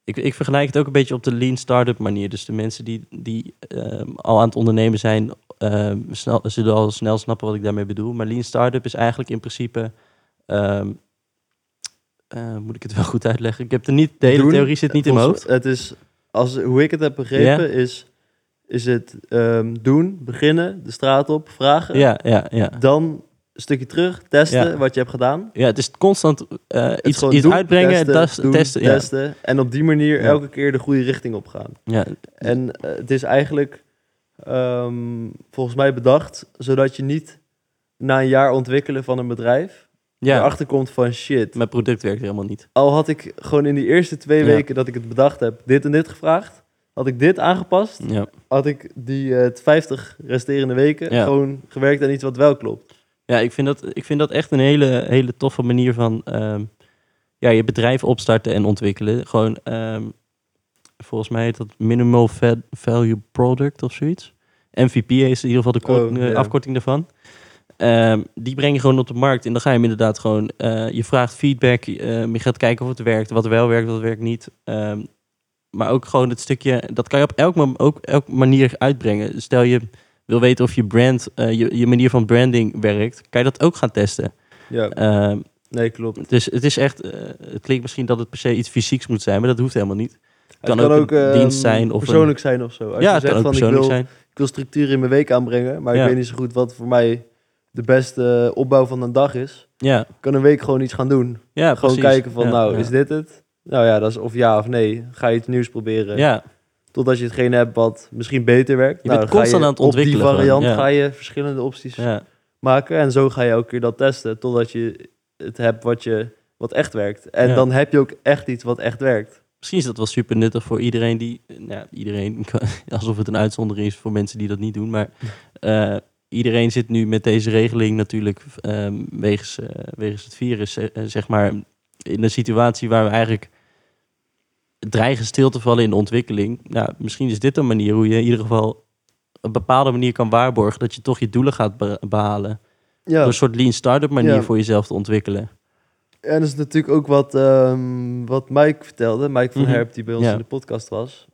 [SPEAKER 1] ik, ik vergelijk het ook een beetje op de lean startup manier. Dus de mensen die, die ehm, al aan het ondernemen zijn, ehm, snel, zullen al snel snappen wat ik daarmee bedoel. Maar lean startup is eigenlijk in principe. ehm, eh, moet ik het wel goed uitleggen? Ik heb er niet, de hele
[SPEAKER 2] Doen,
[SPEAKER 1] theorie zit niet in mijn hoofd.
[SPEAKER 2] Het is, als, hoe ik het heb begrepen, is, is het doen, beginnen, de straat op, vragen.
[SPEAKER 1] Ja, ja, ja.
[SPEAKER 2] Dan stukje terug, testen
[SPEAKER 1] Ja.
[SPEAKER 2] wat je hebt gedaan.
[SPEAKER 1] Ja, het is constant eh,
[SPEAKER 2] Het
[SPEAKER 1] iets, iets
[SPEAKER 2] doen,
[SPEAKER 1] uitbrengen,
[SPEAKER 2] testen, doen,
[SPEAKER 1] testen. Ja.
[SPEAKER 2] testen. En op die manier
[SPEAKER 1] Ja.
[SPEAKER 2] elke keer de goede richting op gaan.
[SPEAKER 1] Ja,
[SPEAKER 2] En eh, het is eigenlijk ehm, volgens mij bedacht, zodat je niet na een jaar ontwikkelen van een bedrijf
[SPEAKER 1] ja.
[SPEAKER 2] erachter komt van shit.
[SPEAKER 1] mijn product werkt helemaal niet.
[SPEAKER 2] Al had ik gewoon in die eerste twee weken dat ik het bedacht heb, dit en dit gevraagd, had ik dit aangepast, had ik die eh 50 resterende weken gewoon gewerkt aan iets wat wel klopt.
[SPEAKER 1] Ja, ik vind dat, ik vind dat echt een hele, hele toffe manier van ehm, ja, je bedrijf opstarten en ontwikkelen. Gewoon, ehm, volgens mij heet dat Minimal Va- Value Product of zoiets. MVP is in ieder geval de
[SPEAKER 2] Oh,
[SPEAKER 1] eh, afkorting daarvan. Ehm, die breng je gewoon op de markt en dan ga je hem inderdaad gewoon, eh, je vraagt feedback, je gaat kijken of het werkt, wat wel werkt, wat werkt niet. Maar ook gewoon het stukje, dat kan je op elk, ook elk manier uitbrengen. Stel je wil weten of je brand, eh, je, je manier van branding werkt, kan je dat ook gaan testen.
[SPEAKER 2] Ja,
[SPEAKER 1] Ehm,
[SPEAKER 2] nee, klopt.
[SPEAKER 1] dus het is echt, eh, het klinkt misschien dat het per se iets fysieks moet zijn, maar dat hoeft helemaal niet.
[SPEAKER 2] Het
[SPEAKER 1] kan ook een
[SPEAKER 2] ehm,
[SPEAKER 1] dienst zijn of
[SPEAKER 2] persoonlijk zijn of zo. Als
[SPEAKER 1] ja,
[SPEAKER 2] je
[SPEAKER 1] het
[SPEAKER 2] zegt
[SPEAKER 1] kan ook
[SPEAKER 2] van ik
[SPEAKER 1] persoonlijk
[SPEAKER 2] wil,
[SPEAKER 1] zijn.
[SPEAKER 2] ik wil structuur in mijn week aanbrengen, maar
[SPEAKER 1] Ja.
[SPEAKER 2] ik weet niet zo goed wat voor mij de beste eh, opbouw van een dag is.
[SPEAKER 1] Ja,
[SPEAKER 2] Ik kan een week gewoon iets gaan doen.
[SPEAKER 1] ja
[SPEAKER 2] gewoon
[SPEAKER 1] precies.
[SPEAKER 2] kijken van
[SPEAKER 1] Ja,
[SPEAKER 2] nou,
[SPEAKER 1] ja.
[SPEAKER 2] is dit het? Nou ja, dat is of ja of nee. Ga je iets nieuws proberen.
[SPEAKER 1] Ja,
[SPEAKER 2] Totdat je hetgene hebt wat misschien beter werkt.
[SPEAKER 1] Je
[SPEAKER 2] nou,
[SPEAKER 1] bent
[SPEAKER 2] dan ga
[SPEAKER 1] constant aan het ontwikkelen
[SPEAKER 2] Op die variant
[SPEAKER 1] ja.
[SPEAKER 2] ga je verschillende opties
[SPEAKER 1] ja.
[SPEAKER 2] maken. En zo ga je elke keer dat testen. Totdat je het hebt wat, je, wat echt werkt. En
[SPEAKER 1] Ja.
[SPEAKER 2] dan heb je ook echt iets wat echt werkt.
[SPEAKER 1] Misschien is dat wel super nuttig voor iedereen die, nou, iedereen, alsof het een uitzondering is voor mensen die dat niet doen, maar eh, iedereen zit nu met deze regeling natuurlijk ehm, wegens, eh, wegens het virus, eh, zeg maar, in een situatie waar we eigenlijk dreigen stil te vallen in de ontwikkeling. Nou, misschien is dit een manier hoe je in ieder geval op een bepaalde manier kan waarborgen dat je toch je doelen gaat be- behalen.
[SPEAKER 2] Ja,
[SPEAKER 1] Door een soort lean startup manier
[SPEAKER 2] Ja.
[SPEAKER 1] voor jezelf te ontwikkelen.
[SPEAKER 2] en dat is natuurlijk ook wat, ehm, wat Mike vertelde. Mike van
[SPEAKER 1] Mhm.
[SPEAKER 2] Herp, die bij ons
[SPEAKER 1] Ja.
[SPEAKER 2] in de podcast was.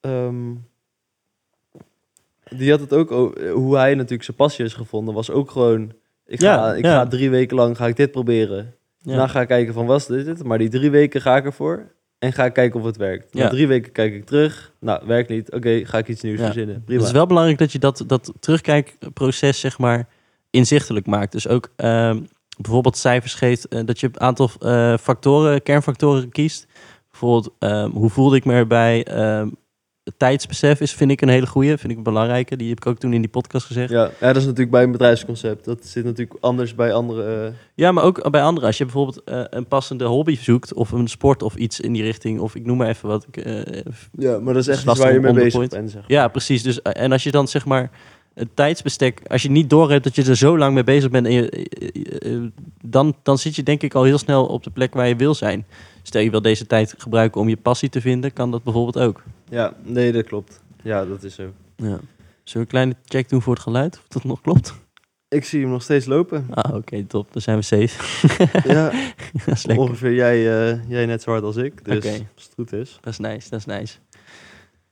[SPEAKER 2] Ehm, die had het ook, hoe hij natuurlijk zijn passie is gevonden, was ook gewoon... Ik ga, ik ga drie weken lang ga ik dit proberen.
[SPEAKER 1] Ja.
[SPEAKER 2] Daarna ga ik kijken van, was dit het? Maar die drie weken ga ik ervoor. En ga ik kijken of het werkt. Na
[SPEAKER 1] Ja.
[SPEAKER 2] drie weken kijk ik terug. Nou, werkt niet. Oké, ga ik iets nieuws
[SPEAKER 1] Ja.
[SPEAKER 2] verzinnen. Prima.
[SPEAKER 1] Het is wel belangrijk dat je dat, dat terugkijkproces, zeg maar, inzichtelijk maakt. Dus ook ehm, bijvoorbeeld cijfers geeft, eh, dat je een aantal eh, factoren, kernfactoren kiest. Bijvoorbeeld, ehm, hoe voelde ik me erbij? Tijdsbesef is, vind ik, een hele goede, vind ik een belangrijke. Die heb ik ook toen in die podcast gezegd. Ja,
[SPEAKER 2] Ja, ja, dat is natuurlijk bij een bedrijfsconcept. Dat zit natuurlijk anders bij andere... eh,
[SPEAKER 1] maar ook bij anderen. Als je bijvoorbeeld eh, een passende hobby zoekt, of een sport of iets in die richting, of ik noem maar even wat. Ik, eh,
[SPEAKER 2] ja, maar dat is echt iets waar je mee bezig bent, zeg maar.
[SPEAKER 1] Ja, precies. Dus, en als je dan zeg maar het tijdsbestek, als je niet doorhebt dat je er zo lang mee bezig bent, en je, dan, dan zit je denk ik al heel snel op de plek waar je wil zijn. Stel je wil deze tijd gebruiken om je passie te vinden, kan dat bijvoorbeeld ook.
[SPEAKER 2] Ja, nee, dat klopt. Ja, dat is zo.
[SPEAKER 1] Ja. Zullen we een kleine check doen voor het geluid? Of dat nog klopt?
[SPEAKER 2] Ik zie hem nog steeds lopen.
[SPEAKER 1] Ah, oké, top. Dan zijn we safe.
[SPEAKER 2] ja,
[SPEAKER 1] dat is lekker.
[SPEAKER 2] ongeveer jij, eh, jij net zo hard als ik. Dus als het goed is.
[SPEAKER 1] Dat is nice, dat is nice.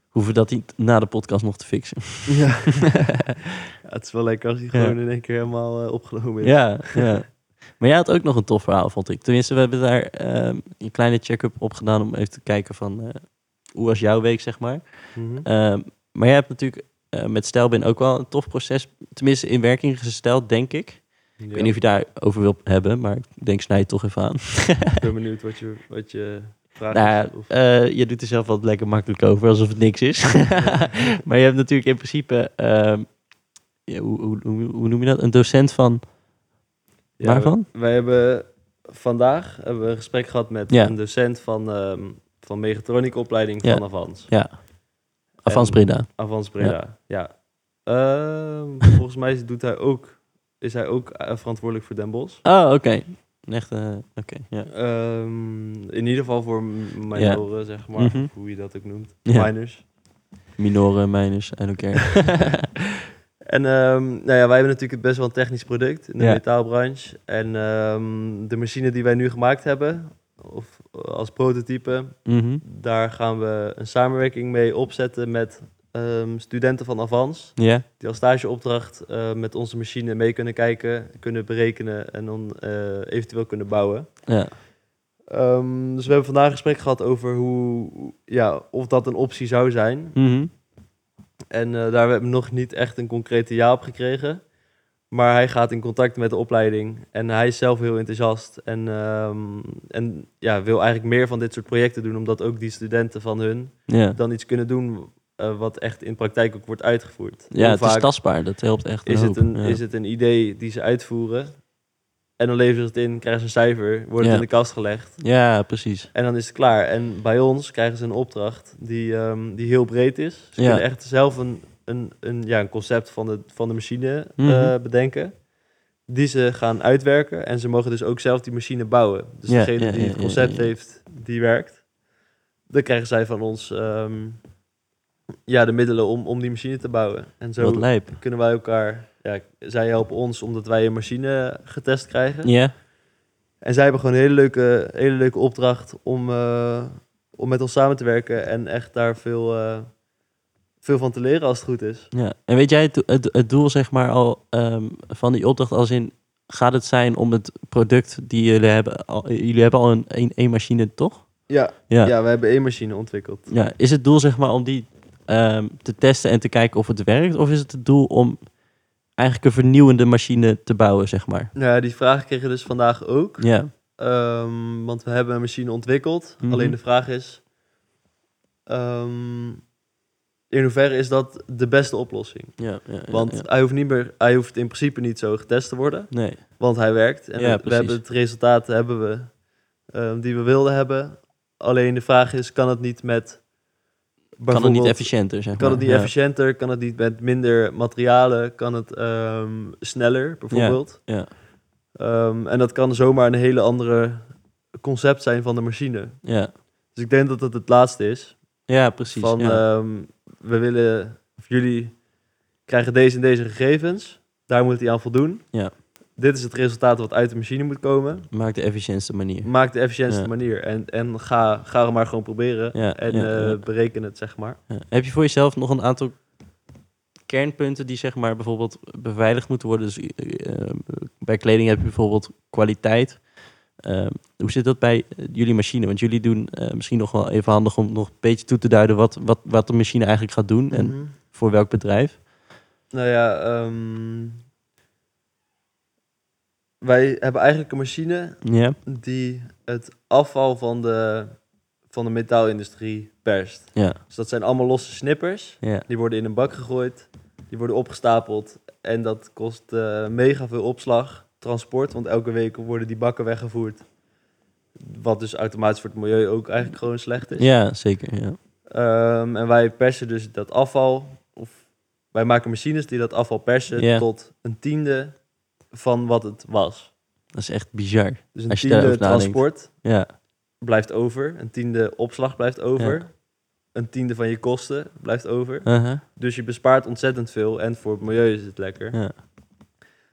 [SPEAKER 1] Hoeven dat niet na de podcast nog te fixen?
[SPEAKER 2] Ja. ja, het is wel lekker als hij
[SPEAKER 1] Ja.
[SPEAKER 2] gewoon in één keer helemaal eh, opgenomen is.
[SPEAKER 1] Ja, ja. Maar jij had ook nog een tof verhaal, vond ik. Tenminste, we hebben daar ehm, een kleine check-up op gedaan om even te kijken van eh, hoe was jouw week, zeg maar.
[SPEAKER 2] Mhm.
[SPEAKER 1] Ehm, maar jij hebt natuurlijk eh, met Stijlbin ook wel een tof proces, tenminste in werking gesteld, denk ik. Ik weet niet of je daarover wilt hebben, maar ik denk snij het toch even aan.
[SPEAKER 2] Ik ben benieuwd wat je, wat je vraagt.
[SPEAKER 1] Nou
[SPEAKER 2] of-
[SPEAKER 1] eh, je doet er zelf wat lekker makkelijk over, alsof het niks is. maar je hebt natuurlijk in principe, ehm, ja, hoe, hoe, hoe, hoe noem je dat? Een docent van,
[SPEAKER 2] Ja,
[SPEAKER 1] waarvan?
[SPEAKER 2] Wij hebben vandaag hebben we een gesprek gehad met
[SPEAKER 1] Ja.
[SPEAKER 2] een docent van, ehm van mechatronica-opleiding
[SPEAKER 1] Ja.
[SPEAKER 2] van Avans.
[SPEAKER 1] ja, Avans Breda.
[SPEAKER 2] Avans Breda, ja. Ehm, volgens mij doet hij ook, is hij ook eh, verantwoordelijk voor Den Bosch.
[SPEAKER 1] Oh, oké. Een echte, oké, ja.
[SPEAKER 2] Ehm, in ieder geval voor minoren, zeg maar.
[SPEAKER 1] Mhm.
[SPEAKER 2] hoe je dat ook noemt.
[SPEAKER 1] Ja.
[SPEAKER 2] Minors.
[SPEAKER 1] Minoren, miners, I don't care.
[SPEAKER 2] En ehm, nou ja, wij hebben natuurlijk best wel een technisch product in de
[SPEAKER 1] Ja.
[SPEAKER 2] metaalbranche. En ehm, de machine die wij nu gemaakt hebben, of als prototype,
[SPEAKER 1] Mhm.
[SPEAKER 2] daar gaan we een samenwerking mee opzetten met ehm, studenten van Avans.
[SPEAKER 1] Ja,
[SPEAKER 2] Die als stageopdracht eh, met onze machine mee kunnen kijken, kunnen berekenen en dan eh, eventueel kunnen bouwen.
[SPEAKER 1] ja.
[SPEAKER 2] Dus we hebben vandaag een gesprek gehad over hoe, ja, of dat een optie zou zijn.
[SPEAKER 1] Mhm.
[SPEAKER 2] En eh, daar hebben we nog niet echt een concrete ja op gekregen. Maar hij gaat in contact met de opleiding. En hij is zelf heel enthousiast. En, ehm, en ja, wil eigenlijk meer van dit soort projecten doen. Omdat ook die studenten van hun
[SPEAKER 1] ja.
[SPEAKER 2] dan iets kunnen doen eh, wat echt in praktijk ook wordt uitgevoerd.
[SPEAKER 1] ja het is tastbaar. Dat helpt echt
[SPEAKER 2] is, het een,
[SPEAKER 1] ja.
[SPEAKER 2] is het een idee die ze uitvoeren. En dan leveren ze het in, krijgen ze een cijfer, wordt het in de kast gelegd.
[SPEAKER 1] ja, precies.
[SPEAKER 2] En dan is het klaar. En bij ons krijgen ze een opdracht die, ehm, die heel breed is. Ze kunnen echt zelf een, een, een, ja, een concept van de, van de machine eh,
[SPEAKER 1] Mhm.
[SPEAKER 2] bedenken. Die ze gaan uitwerken. En ze mogen dus ook zelf die machine bouwen. Dus degene die het concept heeft, die werkt. Dan krijgen zij van ons ehm, ja, de middelen om, om die machine te bouwen. En zo kunnen wij elkaar... Ja, zij helpen ons omdat wij een machine getest krijgen.
[SPEAKER 1] Ja,
[SPEAKER 2] En zij hebben gewoon een hele leuke, hele leuke opdracht om, eh, om met ons samen te werken en echt daar veel, eh, veel van te leren als het goed is.
[SPEAKER 1] ja. En weet jij het, het, het doel, zeg maar, al ehm, van die opdracht als in... Gaat het zijn om het product die jullie hebben... Al, jullie hebben al een, een, een machine, toch?
[SPEAKER 2] Ja,
[SPEAKER 1] Ja.
[SPEAKER 2] ja. we hebben één machine ontwikkeld.
[SPEAKER 1] ja. Is het doel, zeg maar, om die ehm, te testen en te kijken of het werkt? Of is het het doel om eigenlijk een vernieuwende machine te bouwen, zeg maar?
[SPEAKER 2] Ja, die vraag kregen we dus vandaag ook.
[SPEAKER 1] Ja,
[SPEAKER 2] Ehm, want we hebben een machine ontwikkeld.
[SPEAKER 1] Mhm.
[SPEAKER 2] Alleen de vraag is... ehm, in hoeverre is dat de beste oplossing?
[SPEAKER 1] ja, ja, ja,
[SPEAKER 2] Want
[SPEAKER 1] ja.
[SPEAKER 2] Hij, hoeft niet meer, hij hoeft in principe niet zo getest te worden.
[SPEAKER 1] Nee,
[SPEAKER 2] Want hij werkt. En we
[SPEAKER 1] precies.
[SPEAKER 2] hebben het resultaat hebben we, ehm, die we wilden hebben. Alleen de vraag is, kan het niet met...
[SPEAKER 1] kan het niet efficiënter, zeg
[SPEAKER 2] Kan het niet
[SPEAKER 1] Ja.
[SPEAKER 2] efficiënter? Kan het niet met minder materialen? Kan het ehm, sneller, bijvoorbeeld?
[SPEAKER 1] Ja,
[SPEAKER 2] Ehm, en dat kan zomaar een hele andere concept zijn van de machine.
[SPEAKER 1] Ja,
[SPEAKER 2] Dus ik denk dat het het laatste is.
[SPEAKER 1] ja precies.
[SPEAKER 2] van
[SPEAKER 1] ja.
[SPEAKER 2] ehm, we willen, of jullie krijgen deze en deze gegevens. Daar moet hij aan voldoen.
[SPEAKER 1] Ja.
[SPEAKER 2] Dit is het resultaat wat uit de machine moet komen.
[SPEAKER 1] Maak de efficiëntste manier.
[SPEAKER 2] Maak de efficiëntste
[SPEAKER 1] Ja.
[SPEAKER 2] manier. En, en ga, ga er maar gewoon proberen.
[SPEAKER 1] Ja,
[SPEAKER 2] en
[SPEAKER 1] ja,
[SPEAKER 2] eh,
[SPEAKER 1] ja.
[SPEAKER 2] bereken het, zeg maar.
[SPEAKER 1] Ja. Heb je voor jezelf nog een aantal kernpunten die zeg maar bijvoorbeeld beveiligd moeten worden? Dus eh, eh, bij kleding heb je bijvoorbeeld kwaliteit. Eh, hoe zit dat bij jullie machine? Want jullie doen misschien nog wel even handig om nog een beetje toe te duiden wat, wat, wat de machine eigenlijk gaat doen en
[SPEAKER 2] Mhm.
[SPEAKER 1] voor welk bedrijf.
[SPEAKER 2] Nou ja, ehm, wij hebben eigenlijk een machine die het afval van de, van de metaalindustrie perst.
[SPEAKER 1] ja,
[SPEAKER 2] Dus dat zijn allemaal losse snippers. Die worden in een bak gegooid, die worden opgestapeld en dat kost eh, mega veel opslag, transport, want elke week worden die bakken weggevoerd. Wat dus automatisch voor het milieu ook eigenlijk gewoon slecht is.
[SPEAKER 1] Ja, zeker. Ja.
[SPEAKER 2] Ehm, en wij persen dus dat afval, of wij maken machines die dat afval persen tot een tiende van wat het was.
[SPEAKER 1] Dat is echt bizar.
[SPEAKER 2] Dus een
[SPEAKER 1] Als je
[SPEAKER 2] tiende
[SPEAKER 1] daarover nadenkt.
[SPEAKER 2] transport
[SPEAKER 1] Ja,
[SPEAKER 2] blijft over, een tiende opslag blijft over,
[SPEAKER 1] Ja.
[SPEAKER 2] een tiende van je kosten blijft over.
[SPEAKER 1] uh-huh.
[SPEAKER 2] Dus je bespaart ontzettend veel en voor het milieu is het lekker.
[SPEAKER 1] ja.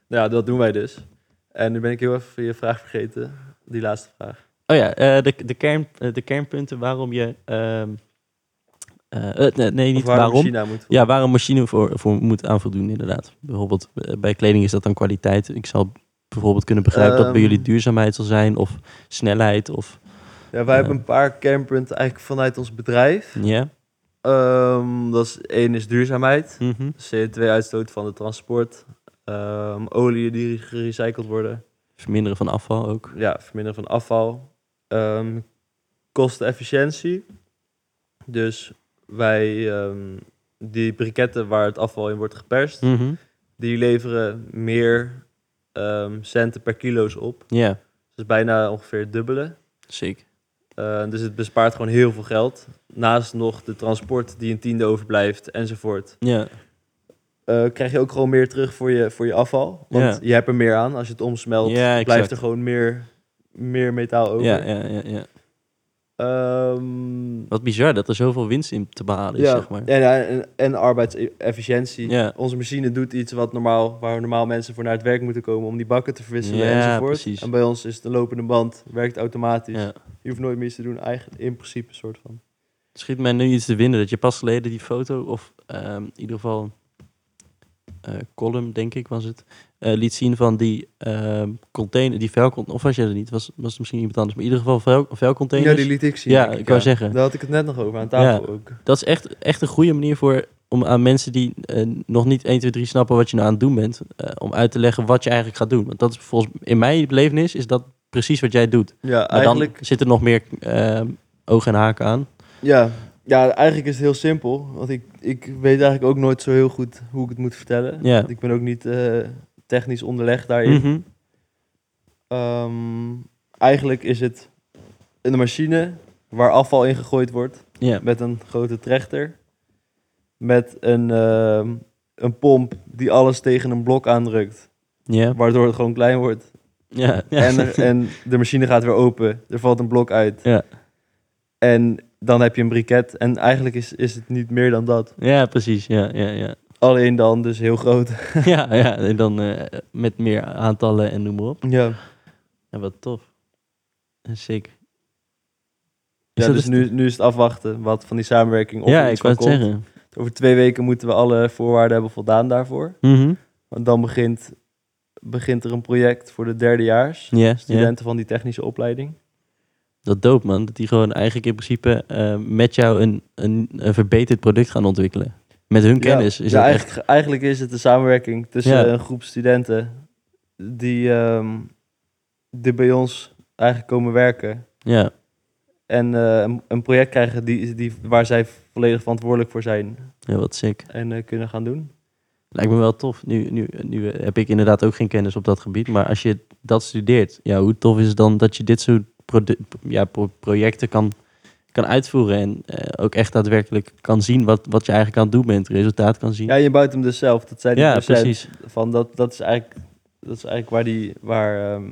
[SPEAKER 2] Nou ja, dat doen wij dus. En nu ben ik heel even je vraag vergeten, die laatste vraag.
[SPEAKER 1] Oh ja, eh, de, de, kern, eh, de kernpunten waarom je... ehm, eh, nee, niet
[SPEAKER 2] waar
[SPEAKER 1] waarom. Ja, waar een machine voor, voor moet aan voldoen, inderdaad. Bijvoorbeeld eh, bij kleding is dat dan kwaliteit. Ik zal bijvoorbeeld kunnen begrijpen dat bij
[SPEAKER 2] Ehm.
[SPEAKER 1] jullie duurzaamheid zal zijn, of snelheid, of...
[SPEAKER 2] Ja, wij hebben een paar kernpunten eigenlijk vanuit ons bedrijf.
[SPEAKER 1] Ja?
[SPEAKER 2] Ehm, dat is, één is duurzaamheid.
[SPEAKER 1] Mhm.
[SPEAKER 2] CO2-uitstoot van het transport. Ehm olie die gerecycled worden.
[SPEAKER 1] Verminderen van afval ook.
[SPEAKER 2] Ja, verminderen van afval. Kostenefficiëntie. Dus wij, ehm, die briketten waar het afval in wordt geperst,
[SPEAKER 1] Mhm.
[SPEAKER 2] die leveren meer ehm, centen per kilo's op.
[SPEAKER 1] Ja,
[SPEAKER 2] Dus bijna ongeveer het dubbele.
[SPEAKER 1] zeker.
[SPEAKER 2] Eh, dus het bespaart gewoon heel veel geld. Naast nog de transport die een tiende overblijft enzovoort.
[SPEAKER 1] Ja,
[SPEAKER 2] eh, krijg je ook gewoon meer terug voor je, voor je afval. Want je hebt er meer aan. Als je het omsmelt,
[SPEAKER 1] Ja,
[SPEAKER 2] blijft er gewoon meer, meer metaal over.
[SPEAKER 1] ja, ja, ja, ja.
[SPEAKER 2] Ehm,
[SPEAKER 1] Wat bizar dat er zoveel winst in te behalen is,
[SPEAKER 2] ja.
[SPEAKER 1] zeg maar.
[SPEAKER 2] en, en, en arbeidsefficiëntie.
[SPEAKER 1] Ja.
[SPEAKER 2] Onze machine doet iets wat normaal, waar normaal mensen voor naar het werk moeten komen om die bakken te verwisselen
[SPEAKER 1] Ja,
[SPEAKER 2] enzovoort.
[SPEAKER 1] precies.
[SPEAKER 2] En bij ons is het een lopende band, werkt automatisch. Je hoeft nooit meer iets te doen, eigenlijk in principe een soort van.
[SPEAKER 1] Schiet mij nu iets te winnen dat je pas geleden die foto, of ehm, in ieder geval eh column, denk ik, was het, eh, liet zien van die ehm, container, die vuilcontainer, of was jij er niet, was, was het misschien iemand anders, maar in ieder geval vuil, vuilcontainers.
[SPEAKER 2] Ja, die liet ik zien.
[SPEAKER 1] Ja, ik wou zeggen.
[SPEAKER 2] Daar had ik het net nog over, aan tafel ook.
[SPEAKER 1] Dat is echt, echt een goede manier voor om aan mensen die eh, nog niet 1, 2, 3 snappen wat je nou aan het doen bent, eh, om uit te leggen wat je eigenlijk gaat doen. Want dat is volgens in mijn belevenis is dat precies wat jij doet.
[SPEAKER 2] Ja,
[SPEAKER 1] Maar
[SPEAKER 2] eigenlijk...
[SPEAKER 1] dan zitten er nog meer ehm, ogen en haken aan.
[SPEAKER 2] Ja, ja, eigenlijk is het heel simpel. Want ik, ik weet eigenlijk ook nooit zo heel goed hoe ik het moet vertellen.
[SPEAKER 1] Ja.
[SPEAKER 2] Want Ik ben ook niet eh, technisch onderlegd daarin.
[SPEAKER 1] Mhm.
[SPEAKER 2] Ehm, eigenlijk is het een machine waar afval in gegooid wordt.
[SPEAKER 1] Ja.
[SPEAKER 2] Met een grote trechter. Met een, ehm, een pomp die alles tegen een blok aandrukt.
[SPEAKER 1] Ja.
[SPEAKER 2] Waardoor het gewoon klein wordt.
[SPEAKER 1] Ja. ja.
[SPEAKER 2] En, er- en de machine gaat weer open. Er valt een blok uit.
[SPEAKER 1] Ja.
[SPEAKER 2] En dan heb je een briket. En eigenlijk is, is het niet meer dan dat.
[SPEAKER 1] Ja, precies. Ja, ja, ja.
[SPEAKER 2] Alleen dan dus heel groot.
[SPEAKER 1] ja, ja. En dan eh, met meer aantallen en noem maar op.
[SPEAKER 2] Ja,
[SPEAKER 1] Ja, wat tof. Is
[SPEAKER 2] ja dus nu, nu is het afwachten wat van die samenwerking of
[SPEAKER 1] ja,
[SPEAKER 2] iets
[SPEAKER 1] ik wou het
[SPEAKER 2] komt.
[SPEAKER 1] zeggen.
[SPEAKER 2] Over twee weken moeten we alle voorwaarden hebben voldaan daarvoor.
[SPEAKER 1] Mhm.
[SPEAKER 2] Want dan begint, begint er een project voor de derdejaars.
[SPEAKER 1] Ja, ja.
[SPEAKER 2] Studenten van die technische opleiding.
[SPEAKER 1] Dat dope, man. Dat die gewoon eigenlijk in principe eh, met jou een, een, een verbeterd product gaan ontwikkelen. Met hun kennis.
[SPEAKER 2] ja,
[SPEAKER 1] is
[SPEAKER 2] ja,
[SPEAKER 1] dat
[SPEAKER 2] eigenlijk,
[SPEAKER 1] echt...
[SPEAKER 2] eigenlijk is het een samenwerking tussen
[SPEAKER 1] Ja.
[SPEAKER 2] een groep studenten die, ehm, die bij ons eigenlijk komen werken.
[SPEAKER 1] Ja,
[SPEAKER 2] En eh, een, een project krijgen die, die, waar zij volledig verantwoordelijk voor zijn
[SPEAKER 1] ja, wat sick.
[SPEAKER 2] en eh, kunnen gaan doen.
[SPEAKER 1] Lijkt me wel tof. Nu, nu, nu heb ik inderdaad ook geen kennis op dat gebied. Maar als je dat studeert, ja, hoe tof is het dan dat je dit soort ja, pro- projecten kan, kan uitvoeren. En eh, ook echt daadwerkelijk kan zien wat, wat je eigenlijk aan het doen bent. Resultaat kan zien.
[SPEAKER 2] Ja, je bouwt hem dus zelf. Dat zijn die
[SPEAKER 1] Ja, precies.
[SPEAKER 2] Van dat, dat, is eigenlijk, dat is eigenlijk waar, die, waar ehm,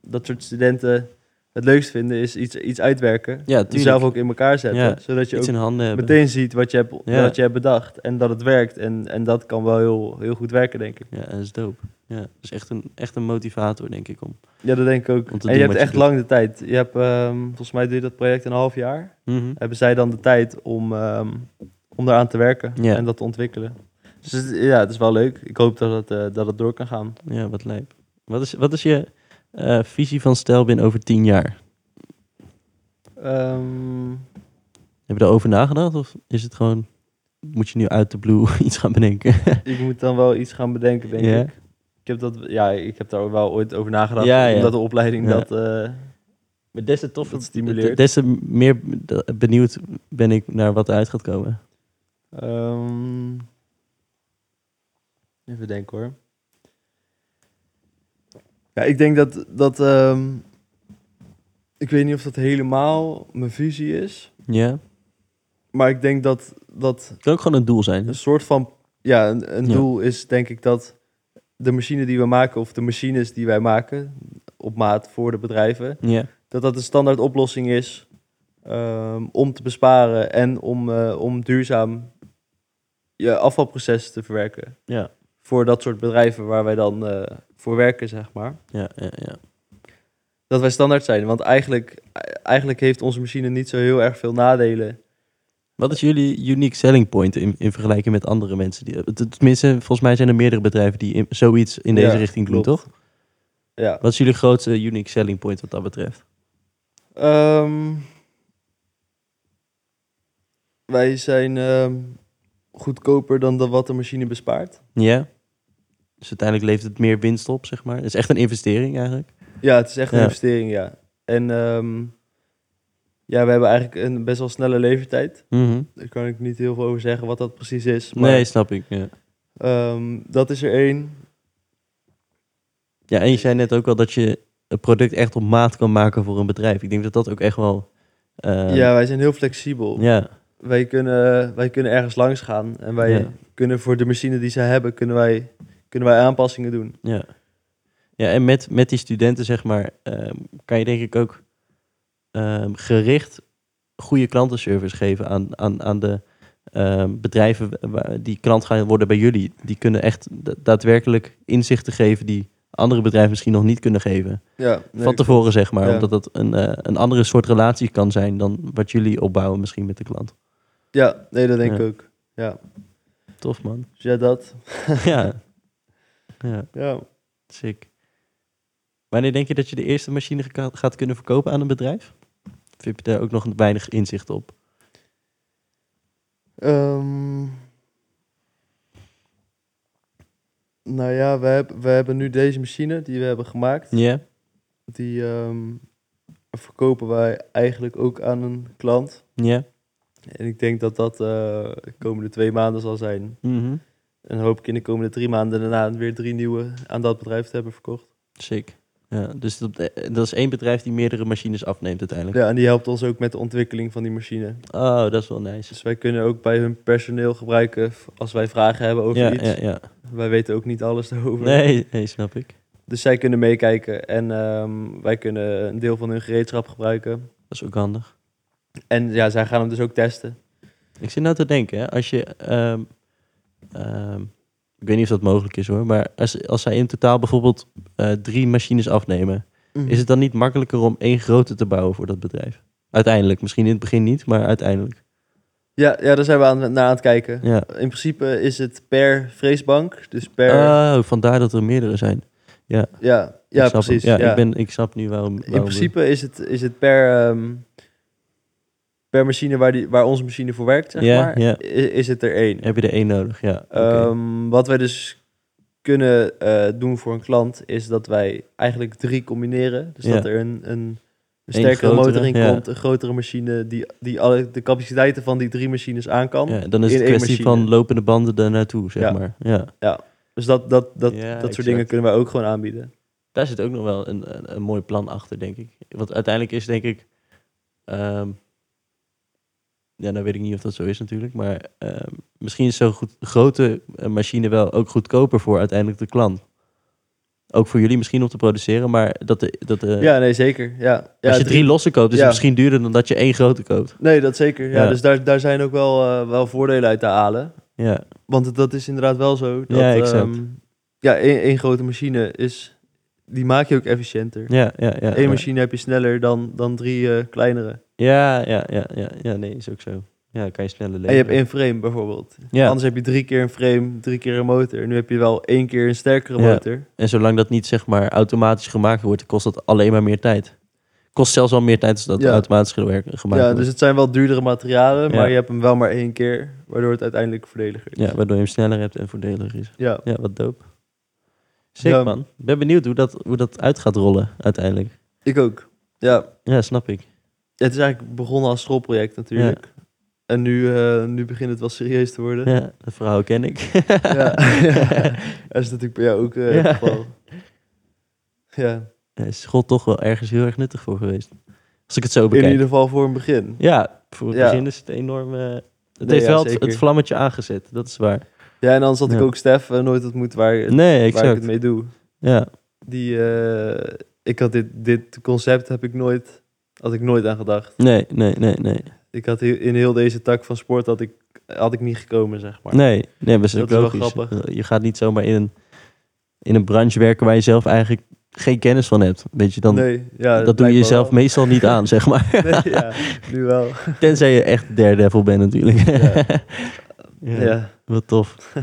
[SPEAKER 2] dat soort studenten het leukst vinden is iets, iets uitwerken.
[SPEAKER 1] Ja,
[SPEAKER 2] zelf ook in elkaar zetten.
[SPEAKER 1] Ja,
[SPEAKER 2] zodat je
[SPEAKER 1] Iets
[SPEAKER 2] ook
[SPEAKER 1] in handen hebben.
[SPEAKER 2] meteen ziet wat je hebt,
[SPEAKER 1] Ja.
[SPEAKER 2] wat je hebt bedacht. En dat het werkt. En, en dat kan wel heel, heel goed werken, denk ik.
[SPEAKER 1] Ja, dat is dope. Ja, dat is echt een, echt een motivator, denk ik. Om.
[SPEAKER 2] Ja, dat denk ik ook. En je hebt
[SPEAKER 1] je
[SPEAKER 2] echt
[SPEAKER 1] doet.
[SPEAKER 2] lang de tijd. Je hebt, ehm, volgens mij doe je dat project een half jaar.
[SPEAKER 1] Mhm.
[SPEAKER 2] Hebben zij dan de tijd om, ehm om daaraan te werken
[SPEAKER 1] Ja.
[SPEAKER 2] en dat te ontwikkelen. Dus ja, het is wel leuk. Ik hoop dat het, eh, dat het door kan gaan.
[SPEAKER 1] Ja, wat lijp. Wat is, wat is je eh, visie van Stelbin over tien jaar?
[SPEAKER 2] Ehm,
[SPEAKER 1] Heb je erover nagedacht? Of is het gewoon, moet je nu uit de blue iets gaan bedenken?
[SPEAKER 2] ik moet dan wel iets gaan bedenken, denk ik. Ik heb, dat, ja, ik heb daar wel ooit over nagedacht.
[SPEAKER 1] Ja, ja.
[SPEAKER 2] Omdat de opleiding
[SPEAKER 1] Ja.
[SPEAKER 2] dat... eh,
[SPEAKER 1] Maar des te tof,
[SPEAKER 2] Dat stimuleert.
[SPEAKER 1] Des te meer benieuwd ben ik naar wat eruit gaat komen.
[SPEAKER 2] ehm, even denken hoor. Ja, ik denk dat... dat ehm, ik weet niet of dat helemaal mijn visie is.
[SPEAKER 1] Ja?
[SPEAKER 2] Maar ik denk dat, dat
[SPEAKER 1] Het kan ook gewoon een doel zijn.
[SPEAKER 2] een soort van... Ja, een, een
[SPEAKER 1] Ja.
[SPEAKER 2] doel is denk ik dat de machine die we maken... of de machines die wij maken op maat voor de bedrijven...
[SPEAKER 1] Ja,
[SPEAKER 2] dat dat een standaard oplossing is ehm, om te besparen en om, eh, om duurzaam je afvalproces te verwerken.
[SPEAKER 1] ja,
[SPEAKER 2] Voor dat soort bedrijven waar wij dan eh, voor werken, zeg maar.
[SPEAKER 1] ja, ja. ja.
[SPEAKER 2] Dat wij standaard zijn. Want eigenlijk, eigenlijk heeft onze machine niet zo heel erg veel nadelen.
[SPEAKER 1] Wat is jullie unique selling point in, in vergelijking met andere mensen? Die, tenminste, volgens mij zijn er meerdere bedrijven die in- zoiets in deze
[SPEAKER 2] Ja,
[SPEAKER 1] richting doen,
[SPEAKER 2] klopt.
[SPEAKER 1] toch?
[SPEAKER 2] Ja.
[SPEAKER 1] Wat is jullie grootste unique selling point wat dat betreft?
[SPEAKER 2] Ehm, wij zijn ehm, goedkoper dan de, wat de machine bespaart.
[SPEAKER 1] Ja? Dus uiteindelijk levert het meer winst op, zeg maar. Het is echt een investering eigenlijk.
[SPEAKER 2] Ja, het is echt een
[SPEAKER 1] Ja.
[SPEAKER 2] investering, ja. En ehm, ja, we hebben eigenlijk een best wel snelle levertijd.
[SPEAKER 1] Mhm.
[SPEAKER 2] Daar kan ik niet heel veel over zeggen wat dat precies is. Maar
[SPEAKER 1] Nee, snap ik. Ja.
[SPEAKER 2] ehm, dat is er één.
[SPEAKER 1] ja, en je zei net ook wel dat je een product echt op maat kan maken voor een bedrijf. Ik denk dat dat ook echt wel... eh,
[SPEAKER 2] ja, wij zijn heel flexibel.
[SPEAKER 1] ja,
[SPEAKER 2] Wij, kunnen, wij kunnen ergens langs gaan. En wij
[SPEAKER 1] Ja.
[SPEAKER 2] kunnen voor de machine die ze hebben, kunnen wij, kunnen wij aanpassingen doen.
[SPEAKER 1] ja. Ja, en met, met die studenten, zeg maar, ehm, kan je denk ik ook ehm, gericht goede klantenservice geven aan, aan, aan de ehm, bedrijven waar, die klant gaan worden bij jullie. Die kunnen echt da- daadwerkelijk inzichten geven die andere bedrijven misschien nog niet kunnen geven.
[SPEAKER 2] Ja, nee,
[SPEAKER 1] Van tevoren, zeg maar.
[SPEAKER 2] Ja.
[SPEAKER 1] Omdat dat een, eh, een andere soort relatie kan zijn dan wat jullie opbouwen misschien met de klant.
[SPEAKER 2] Ja, nee, dat denk
[SPEAKER 1] Ja.
[SPEAKER 2] ik ook. Ja,
[SPEAKER 1] Tof, man.
[SPEAKER 2] dus ja, dat.
[SPEAKER 1] ja. ja,
[SPEAKER 2] Ja.
[SPEAKER 1] sick. Wanneer denk je dat je de eerste machine ga- gaat kunnen verkopen aan een bedrijf? Of heb je daar ook nog weinig inzicht op?
[SPEAKER 2] Ehm, nou ja, we, hebben we hebben nu deze machine die we hebben gemaakt.
[SPEAKER 1] Ja?
[SPEAKER 2] Die ehm, verkopen wij eigenlijk ook aan een klant.
[SPEAKER 1] Ja?
[SPEAKER 2] En ik denk dat dat eh, de komende twee maanden zal zijn.
[SPEAKER 1] Mhm.
[SPEAKER 2] En hoop ik in de komende drie maanden daarna weer drie nieuwe aan dat bedrijf te hebben verkocht.
[SPEAKER 1] Sick. Ja, dus dat, eh, dat is één bedrijf die meerdere machines afneemt uiteindelijk.
[SPEAKER 2] Ja, en die helpt ons ook met de ontwikkeling van die machine.
[SPEAKER 1] Oh, dat is wel nice.
[SPEAKER 2] Dus wij kunnen ook bij hun personeel gebruiken als wij vragen hebben over
[SPEAKER 1] Ja,
[SPEAKER 2] iets.
[SPEAKER 1] ja, ja.
[SPEAKER 2] Wij weten ook niet alles daarover.
[SPEAKER 1] Nee, nee, snap ik.
[SPEAKER 2] Dus zij kunnen meekijken en ehm, wij kunnen een deel van hun gereedschap gebruiken.
[SPEAKER 1] Dat is ook handig.
[SPEAKER 2] En ja, zij gaan hem dus ook testen.
[SPEAKER 1] Ik zit nou te denken, hè, als je... ehm, ik weet niet of dat mogelijk is hoor, maar als, als zij in totaal bijvoorbeeld eh, drie machines afnemen, is het dan niet makkelijker om één grote te bouwen voor dat bedrijf? Uiteindelijk, misschien in het begin niet, maar uiteindelijk.
[SPEAKER 2] Ja, ja, daar zijn we aan, naar aan het kijken.
[SPEAKER 1] Ja.
[SPEAKER 2] In principe is het per vreesbank. Dus per...
[SPEAKER 1] Oh, vandaar dat er meerdere zijn.
[SPEAKER 2] ja, ja
[SPEAKER 1] hem.
[SPEAKER 2] precies.
[SPEAKER 1] Ja,
[SPEAKER 2] ja.
[SPEAKER 1] Ik, ben, ik snap nu waarom. waarom
[SPEAKER 2] In principe is het, is het per, ehm, per machine waar, die, waar onze machine voor werkt, zeg
[SPEAKER 1] Ja,
[SPEAKER 2] maar,
[SPEAKER 1] ja.
[SPEAKER 2] is het er één.
[SPEAKER 1] Heb je er één nodig? Ja.
[SPEAKER 2] Ehm, wat wij dus kunnen eh, doen voor een klant, is dat wij eigenlijk drie combineren. Dus
[SPEAKER 1] Ja.
[SPEAKER 2] dat er een, een, een sterkere
[SPEAKER 1] grotere,
[SPEAKER 2] motor in
[SPEAKER 1] ja.
[SPEAKER 2] komt, een grotere machine die, die alle de capaciteiten van die drie machines aan kan.
[SPEAKER 1] ja, dan is
[SPEAKER 2] in
[SPEAKER 1] het
[SPEAKER 2] één
[SPEAKER 1] kwestie van lopende banden daar naartoe, zeg
[SPEAKER 2] Ja.
[SPEAKER 1] maar. Ja.
[SPEAKER 2] Dus dat, dat, dat,
[SPEAKER 1] Ja,
[SPEAKER 2] dat soort
[SPEAKER 1] exact.
[SPEAKER 2] dingen kunnen wij ook gewoon aanbieden.
[SPEAKER 1] Daar zit ook nog wel een, een, een mooi plan achter, denk ik. Want uiteindelijk is, denk ik... ehm, ja, nou weet ik niet of dat zo is natuurlijk. Maar ehm, misschien is zo'n goed, grote eh, machine wel ook goedkoper voor uiteindelijk de klant. ook voor jullie misschien om te produceren, maar dat de, dat de,
[SPEAKER 2] ja, nee, zeker. Ja. Ja,
[SPEAKER 1] als je drie losse koopt, is
[SPEAKER 2] ja.
[SPEAKER 1] het misschien duurder dan dat je één grote koopt.
[SPEAKER 2] Nee, dat zeker. Ja,
[SPEAKER 1] Ja.
[SPEAKER 2] Dus daar, daar zijn ook wel, eh, wel voordelen uit te halen.
[SPEAKER 1] Ja,
[SPEAKER 2] Want dat is inderdaad wel zo. Dat,
[SPEAKER 1] Ja, exact.
[SPEAKER 2] ehm, ja, één, één grote machine is... Die maak je ook efficiënter.
[SPEAKER 1] ja, ja. ja
[SPEAKER 2] Eén
[SPEAKER 1] ja.
[SPEAKER 2] machine heb je sneller dan, dan drie eh, kleinere.
[SPEAKER 1] Ja, ja, ja, ja, ja, nee, is ook zo. Ja, kan je sneller leveren.
[SPEAKER 2] En je hebt één frame bijvoorbeeld.
[SPEAKER 1] Ja.
[SPEAKER 2] Anders heb je drie keer een frame, drie keer een motor. Nu heb je wel één keer een sterkere
[SPEAKER 1] Ja.
[SPEAKER 2] motor.
[SPEAKER 1] En zolang dat niet zeg maar automatisch gemaakt wordt, kost dat alleen maar meer tijd. Kost zelfs al meer tijd als dat
[SPEAKER 2] Ja.
[SPEAKER 1] automatisch gemaakt
[SPEAKER 2] Ja,
[SPEAKER 1] wordt.
[SPEAKER 2] dus het zijn wel duurdere materialen,
[SPEAKER 1] Ja.
[SPEAKER 2] maar je hebt hem wel maar één keer, waardoor het uiteindelijk voordeliger is.
[SPEAKER 1] Ja, waardoor je hem sneller hebt en voordeliger is.
[SPEAKER 2] Ja,
[SPEAKER 1] Ja, wat dope.
[SPEAKER 2] Ja.
[SPEAKER 1] man. Ik ben benieuwd hoe dat, hoe dat uit gaat rollen uiteindelijk.
[SPEAKER 2] ik ook. Ja,
[SPEAKER 1] Ja, snap ik.
[SPEAKER 2] het is eigenlijk begonnen als schoolproject natuurlijk. En nu, eh, nu begint het wel serieus te worden.
[SPEAKER 1] Ja, dat verhaal ken ik.
[SPEAKER 2] Ja. Dat is natuurlijk bij jou ook
[SPEAKER 1] Ja.
[SPEAKER 2] het geval. Ja,
[SPEAKER 1] Ja, is school toch wel ergens heel erg nuttig voor geweest. Als ik het zo
[SPEAKER 2] in
[SPEAKER 1] bekijk.
[SPEAKER 2] ieder geval voor een begin.
[SPEAKER 1] Ja, voor het begin is het enorm... eh, het
[SPEAKER 2] Nee,
[SPEAKER 1] heeft wel het,
[SPEAKER 2] zeker.
[SPEAKER 1] het vlammetje aangezet, dat is waar.
[SPEAKER 2] Ja, en dan had ik ook Stef eh, nooit ontmoet waar,
[SPEAKER 1] Nee,
[SPEAKER 2] waar ik het mee doe.
[SPEAKER 1] Ja,
[SPEAKER 2] Die, eh, ik had dit, dit concept heb ik nooit, had ik nooit aan gedacht.
[SPEAKER 1] nee, nee, nee, nee.
[SPEAKER 2] Ik had in heel deze tak van sport had ik, had ik niet gekomen, zeg maar.
[SPEAKER 1] Nee, nee, dat
[SPEAKER 2] Dat is wel grappig.
[SPEAKER 1] Je gaat niet zomaar in een, in een branche werken waar je zelf eigenlijk geen kennis van hebt. Weet je, dan,
[SPEAKER 2] nee, ja,
[SPEAKER 1] dat doe je jezelf
[SPEAKER 2] wel.
[SPEAKER 1] meestal niet aan, zeg maar.
[SPEAKER 2] Nee, ja, nu wel.
[SPEAKER 1] Tenzij je echt daredevil bent natuurlijk.
[SPEAKER 2] Ja.
[SPEAKER 1] Ja,
[SPEAKER 2] Ja.
[SPEAKER 1] Wat tof.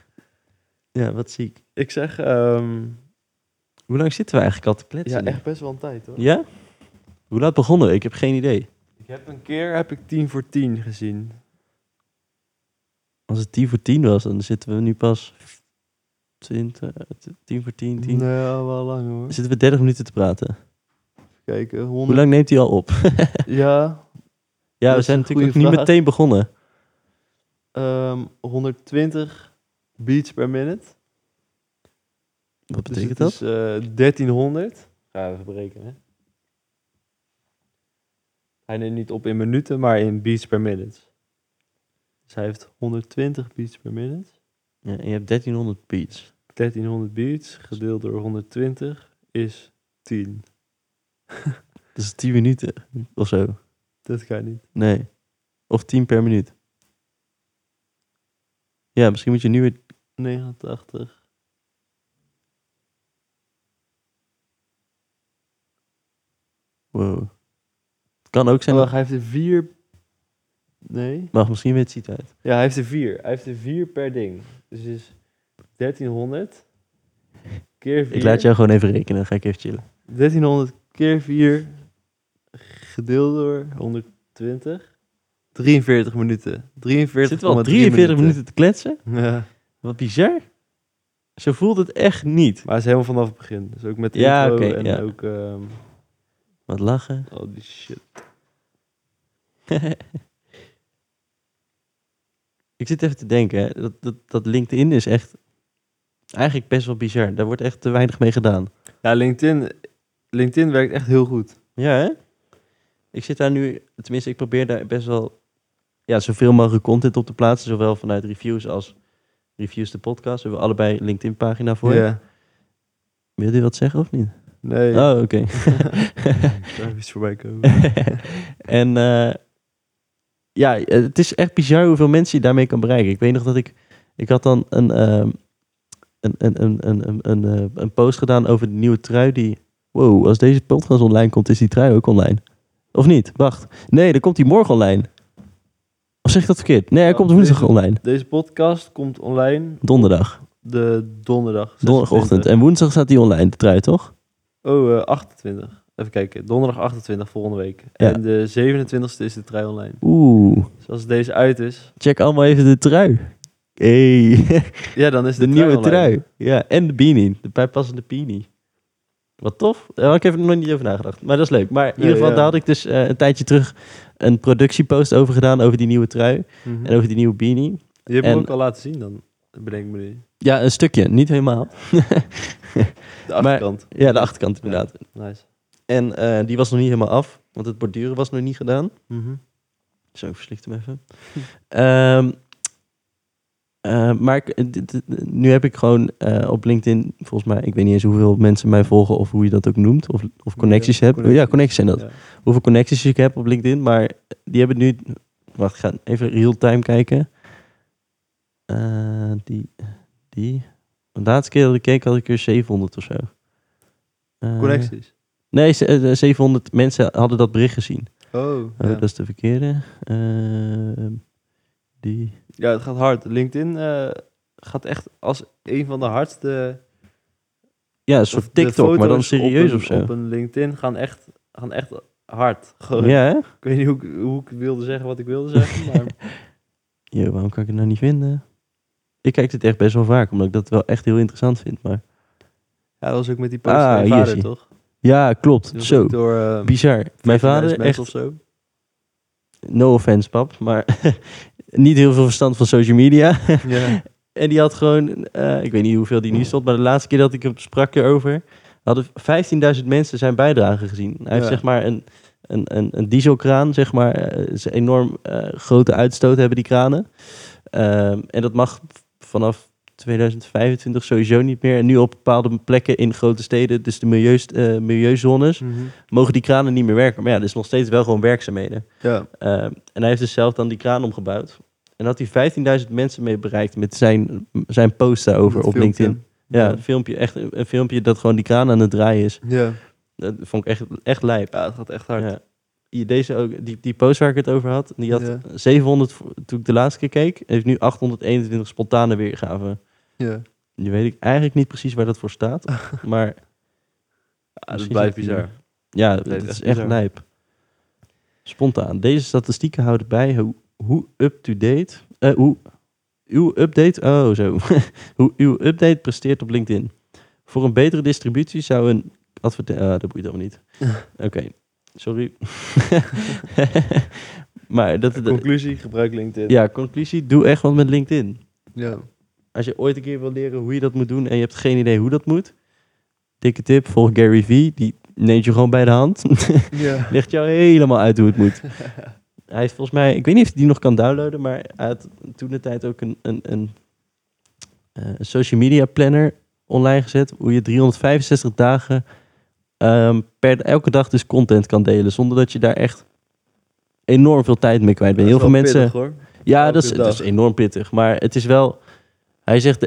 [SPEAKER 1] ja, wat ziek.
[SPEAKER 2] Ik zeg, ehm,
[SPEAKER 1] Hoe lang zitten we eigenlijk al te kletsen?
[SPEAKER 2] ja,
[SPEAKER 1] nu?
[SPEAKER 2] echt best wel een tijd hoor.
[SPEAKER 1] Ja? Hoe laat begonnen we? Ik heb geen idee.
[SPEAKER 2] Ik heb een keer heb ik 10 voor 10 gezien.
[SPEAKER 1] Als het tien voor tien was, dan zitten we nu pas 20, tien voor tien, tien.
[SPEAKER 2] Nou, wel lang hoor.
[SPEAKER 1] Zitten we 30 minuten te praten.
[SPEAKER 2] Kijken, 100.
[SPEAKER 1] Hoe lang neemt hij al op?
[SPEAKER 2] Ja,
[SPEAKER 1] ja,
[SPEAKER 2] Dat
[SPEAKER 1] we
[SPEAKER 2] is
[SPEAKER 1] zijn
[SPEAKER 2] een
[SPEAKER 1] natuurlijk
[SPEAKER 2] goede
[SPEAKER 1] niet
[SPEAKER 2] vraag.
[SPEAKER 1] meteen begonnen.
[SPEAKER 2] Ehm 120 beats per minute.
[SPEAKER 1] Wat
[SPEAKER 2] Dus
[SPEAKER 1] betekent
[SPEAKER 2] het
[SPEAKER 1] dat?
[SPEAKER 2] is eh 1300. Ga even berekenen. Hij neemt niet op in minuten, maar in beats per minute. Dus hij heeft 120 beats per minute.
[SPEAKER 1] Ja, en je hebt 1300 beats.
[SPEAKER 2] 1300 beats gedeeld door 120 is 10.
[SPEAKER 1] Dat is 10 minuten of zo.
[SPEAKER 2] Dat kan niet.
[SPEAKER 1] Nee. Of 10 per minuut. Ja, misschien moet je nu weer...
[SPEAKER 2] 89.
[SPEAKER 1] Wow. Het kan ook zijn...
[SPEAKER 2] Oh,
[SPEAKER 1] dat-
[SPEAKER 2] hij heeft er 4. Nee.
[SPEAKER 1] Wacht, misschien weet je het uit.
[SPEAKER 2] Ja, hij heeft er 4. Hij heeft er 4 per ding. Dus is 1300 keer 4.
[SPEAKER 1] Ik laat jou gewoon even rekenen, dan ga ik even chillen.
[SPEAKER 2] 1300 keer 4 gedeeld door 120. 43 minuten. 43
[SPEAKER 1] Zit wel 43 minuten te kletsen?
[SPEAKER 2] Ja,
[SPEAKER 1] Wat bizar. Zo voelt het echt niet.
[SPEAKER 2] maar hij is helemaal vanaf het begin. Dus ook met de
[SPEAKER 1] Ja,
[SPEAKER 2] intro
[SPEAKER 1] oké,
[SPEAKER 2] en
[SPEAKER 1] ja.
[SPEAKER 2] ook ehm
[SPEAKER 1] Wat lachen.
[SPEAKER 2] al die shit.
[SPEAKER 1] ik zit even te denken, hè. Dat, dat, dat LinkedIn is echt eigenlijk best wel bizar. Daar wordt echt te weinig mee gedaan.
[SPEAKER 2] Ja, LinkedIn, LinkedIn werkt echt heel goed.
[SPEAKER 1] Ja, hè? Ik zit daar nu, tenminste, ik probeer daar best wel ja, zoveel mogelijk content op te plaatsen. Zowel vanuit reviews als reviews de podcast. We hebben allebei een LinkedIn-pagina voor.
[SPEAKER 2] Ja.
[SPEAKER 1] Wil je wat zeggen of niet?
[SPEAKER 2] Nee,
[SPEAKER 1] Oh, oké.
[SPEAKER 2] daar is voorbij komen.
[SPEAKER 1] en eh, ja, het is echt bizar hoeveel mensen je daarmee kan bereiken. Ik weet nog dat ik, ik had dan een, ehm, een, een, een, een, een, een, eh, een post gedaan over de nieuwe trui die, wow, als deze podcast online komt, is die trui ook online. Of niet? Wacht. Nee, dan komt die morgen online. Of zeg ik dat verkeerd? Nee, hij komt woensdag
[SPEAKER 2] deze-
[SPEAKER 1] online.
[SPEAKER 2] Deze podcast komt online
[SPEAKER 1] Donderdag.
[SPEAKER 2] de donderdag.
[SPEAKER 1] Donderdagochtend.
[SPEAKER 2] 26.
[SPEAKER 1] En woensdag staat die online, de trui, toch?
[SPEAKER 2] Oh, eh, 28. Even kijken. Donderdag 28 volgende week.
[SPEAKER 1] Ja.
[SPEAKER 2] En de 27e is de trui online.
[SPEAKER 1] Oeh.
[SPEAKER 2] Dus als deze uit is,
[SPEAKER 1] Check allemaal even de trui. Hey.
[SPEAKER 2] ja, dan is de,
[SPEAKER 1] De
[SPEAKER 2] trui
[SPEAKER 1] nieuwe
[SPEAKER 2] online.
[SPEAKER 1] trui. Ja, en de beanie. De bijpassende beanie. Wat tof. Daar had ik even nog niet over nagedacht. Maar dat is leuk. Maar in
[SPEAKER 2] Nee,
[SPEAKER 1] ieder geval,
[SPEAKER 2] ja.
[SPEAKER 1] daar had ik dus eh, een tijdje terug een productiepost over gedaan. Over die nieuwe trui.
[SPEAKER 2] Mhm.
[SPEAKER 1] En over die nieuwe beanie.
[SPEAKER 2] Je hebt
[SPEAKER 1] en-
[SPEAKER 2] hem ook al laten zien dan, bedenk me nu.
[SPEAKER 1] Ja, een stukje. Niet helemaal.
[SPEAKER 2] De achterkant.
[SPEAKER 1] Ja, de achterkant inderdaad.
[SPEAKER 2] Nice.
[SPEAKER 1] En eh, die was nog niet helemaal af. Want het borduren was nog niet gedaan.
[SPEAKER 2] Mhm.
[SPEAKER 1] Zo, ik verslikte hem even. Ehm, eh, maar ik- dit- dit- nu heb ik gewoon eh, op LinkedIn, volgens mij, ik weet niet eens hoeveel mensen mij volgen of hoe je dat ook noemt, of, of connecties
[SPEAKER 2] Ja,
[SPEAKER 1] heb.
[SPEAKER 2] connecties.
[SPEAKER 1] Ja, connecties zijn dat.
[SPEAKER 2] Ja.
[SPEAKER 1] Hoeveel connecties ik heb op LinkedIn, maar die hebben nu, wacht, ik ga even real-time kijken. Eh, die, die, de laatste keer dat ik keek had ik er 700 of zo.
[SPEAKER 2] Connecties.
[SPEAKER 1] Nee, ze- eh, 700 mensen hadden dat bericht gezien.
[SPEAKER 2] Oh,
[SPEAKER 1] Oh,
[SPEAKER 2] ja.
[SPEAKER 1] dat is de verkeerde. Ehm, die.
[SPEAKER 2] ja, het gaat hard. LinkedIn eh, gaat echt als een van de hardste...
[SPEAKER 1] Ja, een soort TikTok, maar dan serieus
[SPEAKER 2] op een,
[SPEAKER 1] of zo.
[SPEAKER 2] Op een LinkedIn gaan echt, gaan echt hard. Gewoon.
[SPEAKER 1] Ja, hè?
[SPEAKER 2] Ik weet niet hoe ik, hoe ik wilde zeggen wat ik wilde zeggen, maar...
[SPEAKER 1] Yo, waarom kan ik het nou niet vinden? Ik kijk dit echt best wel vaak, omdat ik dat wel echt heel interessant vind. Maar...
[SPEAKER 2] Ja, dat was ook met die post
[SPEAKER 1] Ah,
[SPEAKER 2] van vader, toch?
[SPEAKER 1] Ja, klopt. Zo,
[SPEAKER 2] Door, eh,
[SPEAKER 1] bizar. Mijn
[SPEAKER 2] 14.000
[SPEAKER 1] vader, echt,
[SPEAKER 2] of zo.
[SPEAKER 1] no offense pap, maar niet heel veel verstand van social media.
[SPEAKER 2] Ja.
[SPEAKER 1] En die had gewoon, eh, ik weet niet hoeveel die nu stond, maar de laatste keer dat ik hem sprak erover, hadden 15.000 mensen zijn bijdrage gezien. Hij heeft zeg maar een, een, een, een dieselkraan, zeg maar, een enorm eh, grote uitstoot hebben die kranen. Ehm, en dat mag vanaf 2025 sowieso niet meer. En nu op bepaalde plekken in grote steden, dus de milieus, eh, milieuzones,
[SPEAKER 2] Mhm.
[SPEAKER 1] mogen die kranen niet meer werken. Maar ja, er is nog steeds wel gewoon werkzaamheden.
[SPEAKER 2] ja.
[SPEAKER 1] Ehm, en hij heeft dus zelf dan die kraan omgebouwd. En had hij 15.000 mensen mee bereikt met zijn, zijn post daarover
[SPEAKER 2] Dat
[SPEAKER 1] op
[SPEAKER 2] filmpje.
[SPEAKER 1] LinkedIn. Ja, een filmpje, echt een, filmpje dat gewoon die kraan aan het draaien is.
[SPEAKER 2] Ja.
[SPEAKER 1] Dat vond ik echt, echt lijp.
[SPEAKER 2] ja, het gaat echt hard.
[SPEAKER 1] Ja. Deze ook, die, die post waar ik het over had, die had
[SPEAKER 2] Ja.
[SPEAKER 1] 700, voor- toen ik de laatste keer keek, heeft nu 821 spontane weergaven.
[SPEAKER 2] Ja.
[SPEAKER 1] Nu weet ik eigenlijk niet precies waar dat voor staat, maar
[SPEAKER 2] Ja, dat blijft bizar.
[SPEAKER 1] ja,
[SPEAKER 2] Dat
[SPEAKER 1] het
[SPEAKER 2] is echt bizar.
[SPEAKER 1] lijp. Spontaan. Deze statistieken houden bij hoe, hoe up-to-date, eh, hoe uw update, oh zo, hoe uw update presteert op LinkedIn. Voor een betere distributie zou een advertentie, ah, dat boeit allemaal niet. Oké, sorry. maar dat, dat,
[SPEAKER 2] Conclusie, gebruik LinkedIn.
[SPEAKER 1] ja, conclusie, doe echt wat met LinkedIn.
[SPEAKER 2] Ja.
[SPEAKER 1] Als je ooit een keer wil leren hoe je dat moet doen en je hebt geen idee hoe dat moet, dikke tip, volg Gary Vee, die neemt je gewoon bij de hand.
[SPEAKER 2] ja.
[SPEAKER 1] legt jou helemaal uit hoe het moet. hij heeft volgens mij, ik weet niet of hij die nog kan downloaden, maar hij had toen de tijd ook een, een, een eh, social media planner online gezet, hoe je 365 dagen ehm, per elke dag dus content kan delen, zonder dat je daar echt enorm veel tijd mee kwijt bent. Heel veel mensen.
[SPEAKER 2] hoor.
[SPEAKER 1] Ja, dat is, dat is enorm pittig. Maar het is wel. Hij zegt,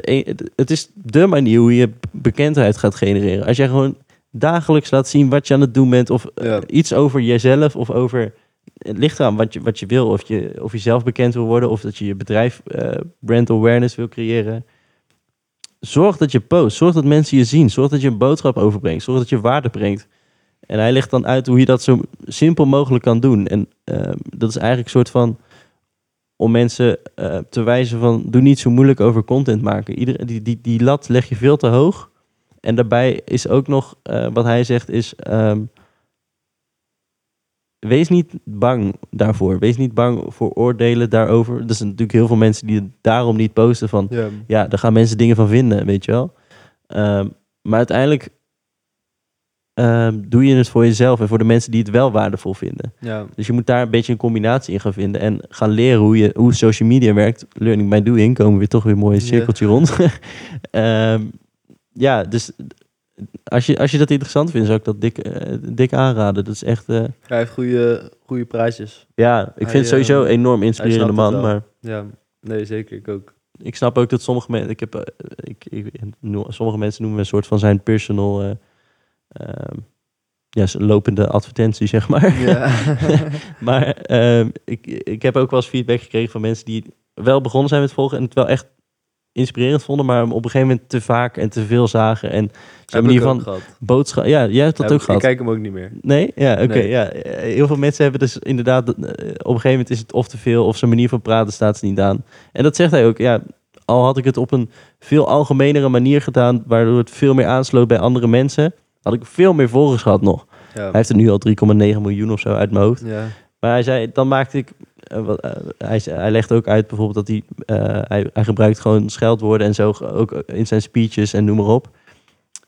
[SPEAKER 1] het is de manier hoe je bekendheid gaat genereren. Als jij gewoon dagelijks laat zien wat je aan het doen bent. Of eh,
[SPEAKER 2] Ja.
[SPEAKER 1] iets over jezelf. Of over. Het ligt eraan wat je, wat je wil. Of je, of je zelf bekend wil worden. Of dat je je bedrijf eh, brand awareness wil creëren. Zorg dat je post. Zorg dat mensen je zien. Zorg dat je een boodschap overbrengt. Zorg dat je waarde brengt. En hij legt dan uit hoe je dat zo simpel mogelijk kan doen. En ehm, dat is eigenlijk een soort van om mensen eh, te wijzen van doe niet zo moeilijk over content maken. Ieder, die, die, die lat leg je veel te hoog. En daarbij is ook nog eh, wat hij zegt is ehm, wees niet bang daarvoor. Wees niet bang voor oordelen daarover. Er zijn natuurlijk heel veel mensen die het daarom niet posten van
[SPEAKER 2] Ja.
[SPEAKER 1] ja, daar gaan mensen dingen van vinden, weet je wel. Ehm, maar uiteindelijk ehm, doe je het voor jezelf en voor de mensen die het wel waardevol vinden.
[SPEAKER 2] Ja.
[SPEAKER 1] Dus je moet daar een beetje een combinatie in gaan vinden en gaan leren hoe, je, hoe social media werkt. Learning by doing, komen we weer toch weer een mooi cirkeltje rond. Ehm, ja, dus als je, als je dat interessant vindt, zou ik dat dik, eh, dik aanraden. Dat is echt, eh,
[SPEAKER 2] Hij heeft goede, goede prijsjes.
[SPEAKER 1] ja, ik
[SPEAKER 2] Hij,
[SPEAKER 1] vind het sowieso
[SPEAKER 2] eh,
[SPEAKER 1] een enorm inspirerende man. Maar
[SPEAKER 2] Ja. Nee, zeker. Ik ook.
[SPEAKER 1] ik snap ook dat sommige mensen, ik heb, eh, ik, ik, sommige mensen noemen me een soort van zijn personal, eh, ja, zijn lopende advertentie, zeg maar.
[SPEAKER 2] Ja.
[SPEAKER 1] maar ehm, ik, ik heb ook wel eens feedback gekregen van mensen die wel begonnen zijn met volgen en het wel echt inspirerend vonden, maar op een gegeven moment te vaak en te veel zagen. En zijn
[SPEAKER 2] Heb
[SPEAKER 1] manier
[SPEAKER 2] ik ook
[SPEAKER 1] van
[SPEAKER 2] gehad.
[SPEAKER 1] boodschap. Ja, jij hebt dat
[SPEAKER 2] Heb-
[SPEAKER 1] ook gehad.
[SPEAKER 2] Ik kijk hem ook niet meer.
[SPEAKER 1] Nee? Ja, oké.
[SPEAKER 2] Nee.
[SPEAKER 1] ja. Heel veel mensen hebben dus inderdaad... eh, op een gegeven moment is het of te veel... of zijn manier van praten staat ze niet aan. En dat zegt hij ook. Ja, al had ik het op een veel algemenere manier gedaan... waardoor het veel meer aansloot bij andere mensen... had ik veel meer volgers gehad nog.
[SPEAKER 2] Ja.
[SPEAKER 1] Hij heeft er nu al 3,9 miljoen of zo uit mijn hoofd.
[SPEAKER 2] ja.
[SPEAKER 1] Maar hij zei, dan maakte ik... eh, wat, eh, hij, hij legt ook uit bijvoorbeeld dat hij, eh, hij... Hij gebruikt gewoon scheldwoorden en zo... ook in zijn speeches en noem maar op.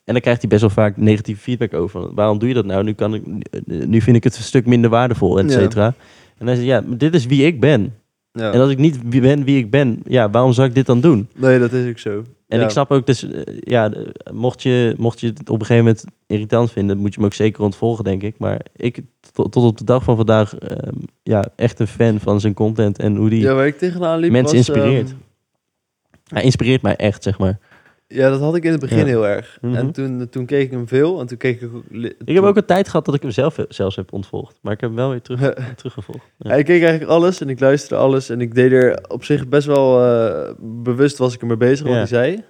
[SPEAKER 1] En dan krijgt hij best wel vaak negatieve feedback over. Waarom doe je dat nou? Nu, kan ik, nu vind ik het een stuk minder waardevol, et
[SPEAKER 2] Ja.
[SPEAKER 1] cetera. En hij zei, ja, dit is wie ik ben.
[SPEAKER 2] Ja.
[SPEAKER 1] En als ik niet ben wie ik ben, ja, waarom zou ik dit dan doen?
[SPEAKER 2] Nee, dat is ook zo.
[SPEAKER 1] En
[SPEAKER 2] Ja.
[SPEAKER 1] ik snap ook, dus, eh, ja, de- mocht je, mocht je het op een gegeven moment irritant vinden, moet je hem ook zeker ontvolgen, denk ik. Maar ik, tot, tot op de dag van vandaag, ehm, ja, echt een fan van zijn content en hoe die...
[SPEAKER 2] Ja, waar ik tegenaan liep
[SPEAKER 1] Mensen
[SPEAKER 2] was,
[SPEAKER 1] inspireert.
[SPEAKER 2] ehm,
[SPEAKER 1] Hij inspireert mij echt, zeg maar.
[SPEAKER 2] Ja, dat had ik in het begin
[SPEAKER 1] Ja.
[SPEAKER 2] heel erg.
[SPEAKER 1] Mhm.
[SPEAKER 2] En toen, toen keek ik hem veel. En toen keek ik...
[SPEAKER 1] Ik heb ook een tijd gehad dat ik hem zelf, zelfs heb ontvolgd. Maar ik heb hem wel weer terug, teruggevolgd. Ja.
[SPEAKER 2] Hij keek eigenlijk alles en ik luisterde alles. En ik deed er op zich best wel eh, bewust was ik ermee bezig wat hij zei.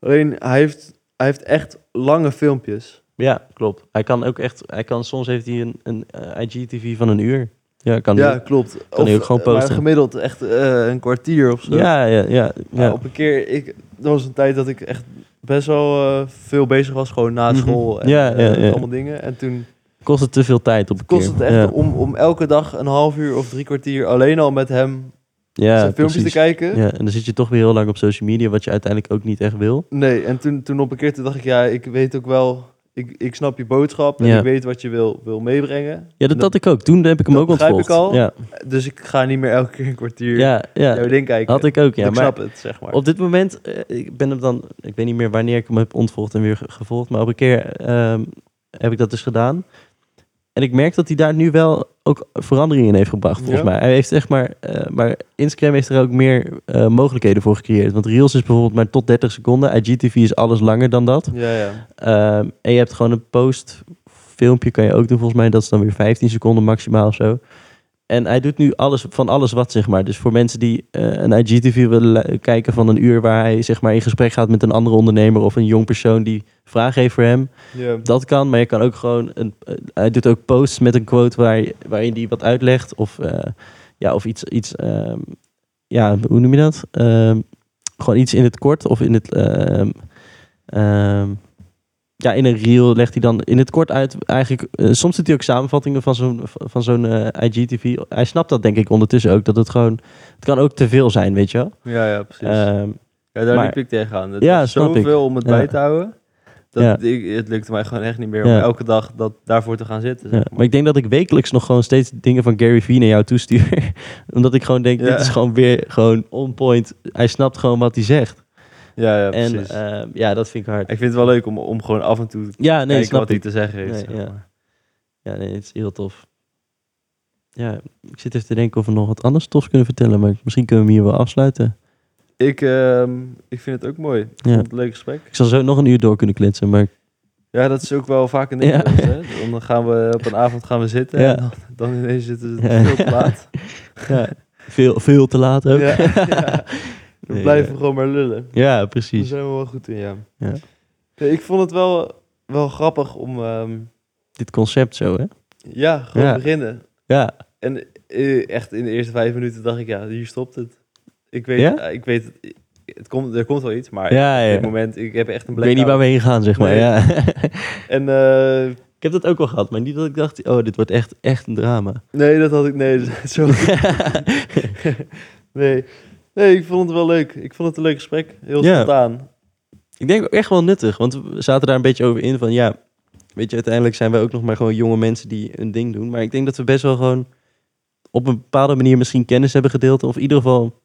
[SPEAKER 2] Alleen hij heeft, hij heeft echt lange filmpjes.
[SPEAKER 1] Ja, klopt. Hij kan ook echt, hij kan, soms heeft hij een, een eh, IGTV van een uur. Ja, kan
[SPEAKER 2] Ja, klopt.
[SPEAKER 1] Kan hij ook gewoon
[SPEAKER 2] eh, maar
[SPEAKER 1] posten.
[SPEAKER 2] gemiddeld echt eh, een kwartier of zo.
[SPEAKER 1] Ja, ja, ja.
[SPEAKER 2] Ja,
[SPEAKER 1] ja.
[SPEAKER 2] op een keer, ik, er was een tijd dat ik echt best wel eh, veel bezig was, gewoon na
[SPEAKER 1] Mhm.
[SPEAKER 2] school en
[SPEAKER 1] Ja,
[SPEAKER 2] eh,
[SPEAKER 1] ja, ja.
[SPEAKER 2] allemaal dingen. En toen
[SPEAKER 1] Kost het te veel tijd op een
[SPEAKER 2] kost het echt om, om elke dag een half uur of drie kwartier alleen al met hem
[SPEAKER 1] ja,
[SPEAKER 2] zijn filmpjes
[SPEAKER 1] precies.
[SPEAKER 2] te kijken.
[SPEAKER 1] Ja, en dan zit je toch weer heel lang op social media, wat je uiteindelijk ook niet echt wil.
[SPEAKER 2] Nee, en toen, toen op een keer toen dacht ik, ja, ik weet ook wel, ik, ik snap je boodschap en
[SPEAKER 1] Ja.
[SPEAKER 2] ik weet wat je wil, wil meebrengen.
[SPEAKER 1] Ja, dat had ik ook. Toen heb ik hem ook ontvolgd.
[SPEAKER 2] ik al.
[SPEAKER 1] Ja,
[SPEAKER 2] Dus ik ga niet meer elke keer een kwartier
[SPEAKER 1] ja, ja.
[SPEAKER 2] jouw ding kijken.
[SPEAKER 1] had ik ook. Ja,
[SPEAKER 2] ik
[SPEAKER 1] maar
[SPEAKER 2] snap het, zeg maar.
[SPEAKER 1] op dit moment, eh, ik ben hem dan, ik weet niet meer wanneer ik hem heb ontvolgd en weer ge- gevolgd, maar op een keer ehm, heb ik dat dus gedaan. En ik merk dat hij daar nu wel ook veranderingen in heeft gebracht, volgens
[SPEAKER 2] Ja?
[SPEAKER 1] mij. Hij heeft zeg maar, eh, maar Instagram heeft er ook meer eh, mogelijkheden voor gecreëerd. Want Reels is bijvoorbeeld maar tot 30 seconden. IGTV is alles langer dan dat.
[SPEAKER 2] Ja, ja.
[SPEAKER 1] Ehm, en je hebt gewoon een post filmpje kan je ook doen volgens mij. Dat is dan weer 15 seconden maximaal of zo. En hij doet nu alles van alles wat, zeg maar. Dus voor mensen die eh, een IGTV willen kijken van een uur... waar hij zeg maar in gesprek gaat met een andere ondernemer... of een jong persoon die vragen heeft voor hem. Dat kan, maar je kan ook gewoon... Een, eh, hij doet ook posts met een quote waar, waarin hij wat uitlegt. Of, eh, ja, of iets... iets ehm, ja, hoe noem je dat? Ehm, gewoon iets in het kort of in het... ehm, ja, in een reel legt hij dan in het kort uit. Eigenlijk, eh, soms doet hij ook samenvattingen van zo'n van zo'n eh, IGTV. Hij snapt dat denk ik ondertussen ook. Dat het gewoon... Het kan ook te veel zijn, weet je wel?
[SPEAKER 2] ja, ja, precies.
[SPEAKER 1] Ehm,
[SPEAKER 2] ja, daar
[SPEAKER 1] maar-
[SPEAKER 2] liep ik tegenaan. Het
[SPEAKER 1] Ja,
[SPEAKER 2] zoveel om het
[SPEAKER 1] Ja.
[SPEAKER 2] bij te houden. Dat
[SPEAKER 1] Ja.
[SPEAKER 2] ik, het lukte mij gewoon echt niet meer om
[SPEAKER 1] Ja.
[SPEAKER 2] elke dag dat, daarvoor te gaan zitten. Zeg
[SPEAKER 1] Maar ik denk dat ik wekelijks nog gewoon steeds dingen van Gary Vee naar jou toestuur. Omdat ik gewoon denk, dit is gewoon weer gewoon on point. Hij snapt gewoon wat hij zegt.
[SPEAKER 2] Ja, ja,
[SPEAKER 1] en ehm, ja, dat vind ik hard.
[SPEAKER 2] ik vind het wel leuk om, om gewoon af en toe te
[SPEAKER 1] Ja, nee,
[SPEAKER 2] kijken
[SPEAKER 1] snap
[SPEAKER 2] wat hij te zeggen heeft.
[SPEAKER 1] Nee,
[SPEAKER 2] zeg
[SPEAKER 1] ja.
[SPEAKER 2] maar.
[SPEAKER 1] Ja, nee, het is heel tof. Ja, ik zit even te denken of we nog wat anders tofs kunnen vertellen. Maar misschien kunnen we hem hier wel afsluiten.
[SPEAKER 2] Ik, ehm, ik vind het ook mooi. Ik
[SPEAKER 1] Ja.
[SPEAKER 2] vond het een leuk gesprek.
[SPEAKER 1] Ik zal zo nog een uur door kunnen kletsen. Maar
[SPEAKER 2] Ja, dat is ook wel vaak een ding.
[SPEAKER 1] Ja.
[SPEAKER 2] bij ons, hè. Dan gaan we op een avond gaan we zitten
[SPEAKER 1] Ja.
[SPEAKER 2] en dan, dan ineens zitten
[SPEAKER 1] Ja.
[SPEAKER 2] veel te laat.
[SPEAKER 1] ja, veel, veel te laat ook.
[SPEAKER 2] We
[SPEAKER 1] Nee,
[SPEAKER 2] blijven gewoon maar lullen.
[SPEAKER 1] Ja,
[SPEAKER 2] Daar
[SPEAKER 1] precies.
[SPEAKER 2] zijn we wel goed in, ja.
[SPEAKER 1] Ja.
[SPEAKER 2] Nee, ik vond het wel, wel grappig om ehm,
[SPEAKER 1] Dit concept zo, hè?
[SPEAKER 2] ja, gewoon
[SPEAKER 1] Ja.
[SPEAKER 2] beginnen.
[SPEAKER 1] Ja,
[SPEAKER 2] En eh, echt in de eerste vijf minuten dacht ik, ja, hier stopt het. Ik weet,
[SPEAKER 1] Ja?
[SPEAKER 2] eh, ik weet het, het komt, er komt wel iets, maar
[SPEAKER 1] Ja,
[SPEAKER 2] op dit moment, ik heb echt een
[SPEAKER 1] ik weet niet waar we heen gaan, zeg maar.
[SPEAKER 2] Nee.
[SPEAKER 1] Ja.
[SPEAKER 2] En eh,
[SPEAKER 1] ik heb dat ook wel gehad, maar niet dat ik dacht, oh, dit wordt echt, echt een drama.
[SPEAKER 2] nee, dat had ik, nee, zo Nee. Nee, ik vond het wel leuk. Ik vond het een leuk gesprek. Heel
[SPEAKER 1] Ja.
[SPEAKER 2] spontaan.
[SPEAKER 1] Ik denk ook echt wel nuttig, want we zaten daar een beetje over in van ja, weet je, uiteindelijk zijn wij ook nog maar gewoon jonge mensen die een ding doen. Maar ik denk dat we best wel gewoon op een bepaalde manier misschien kennis hebben gedeeld. Of in ieder geval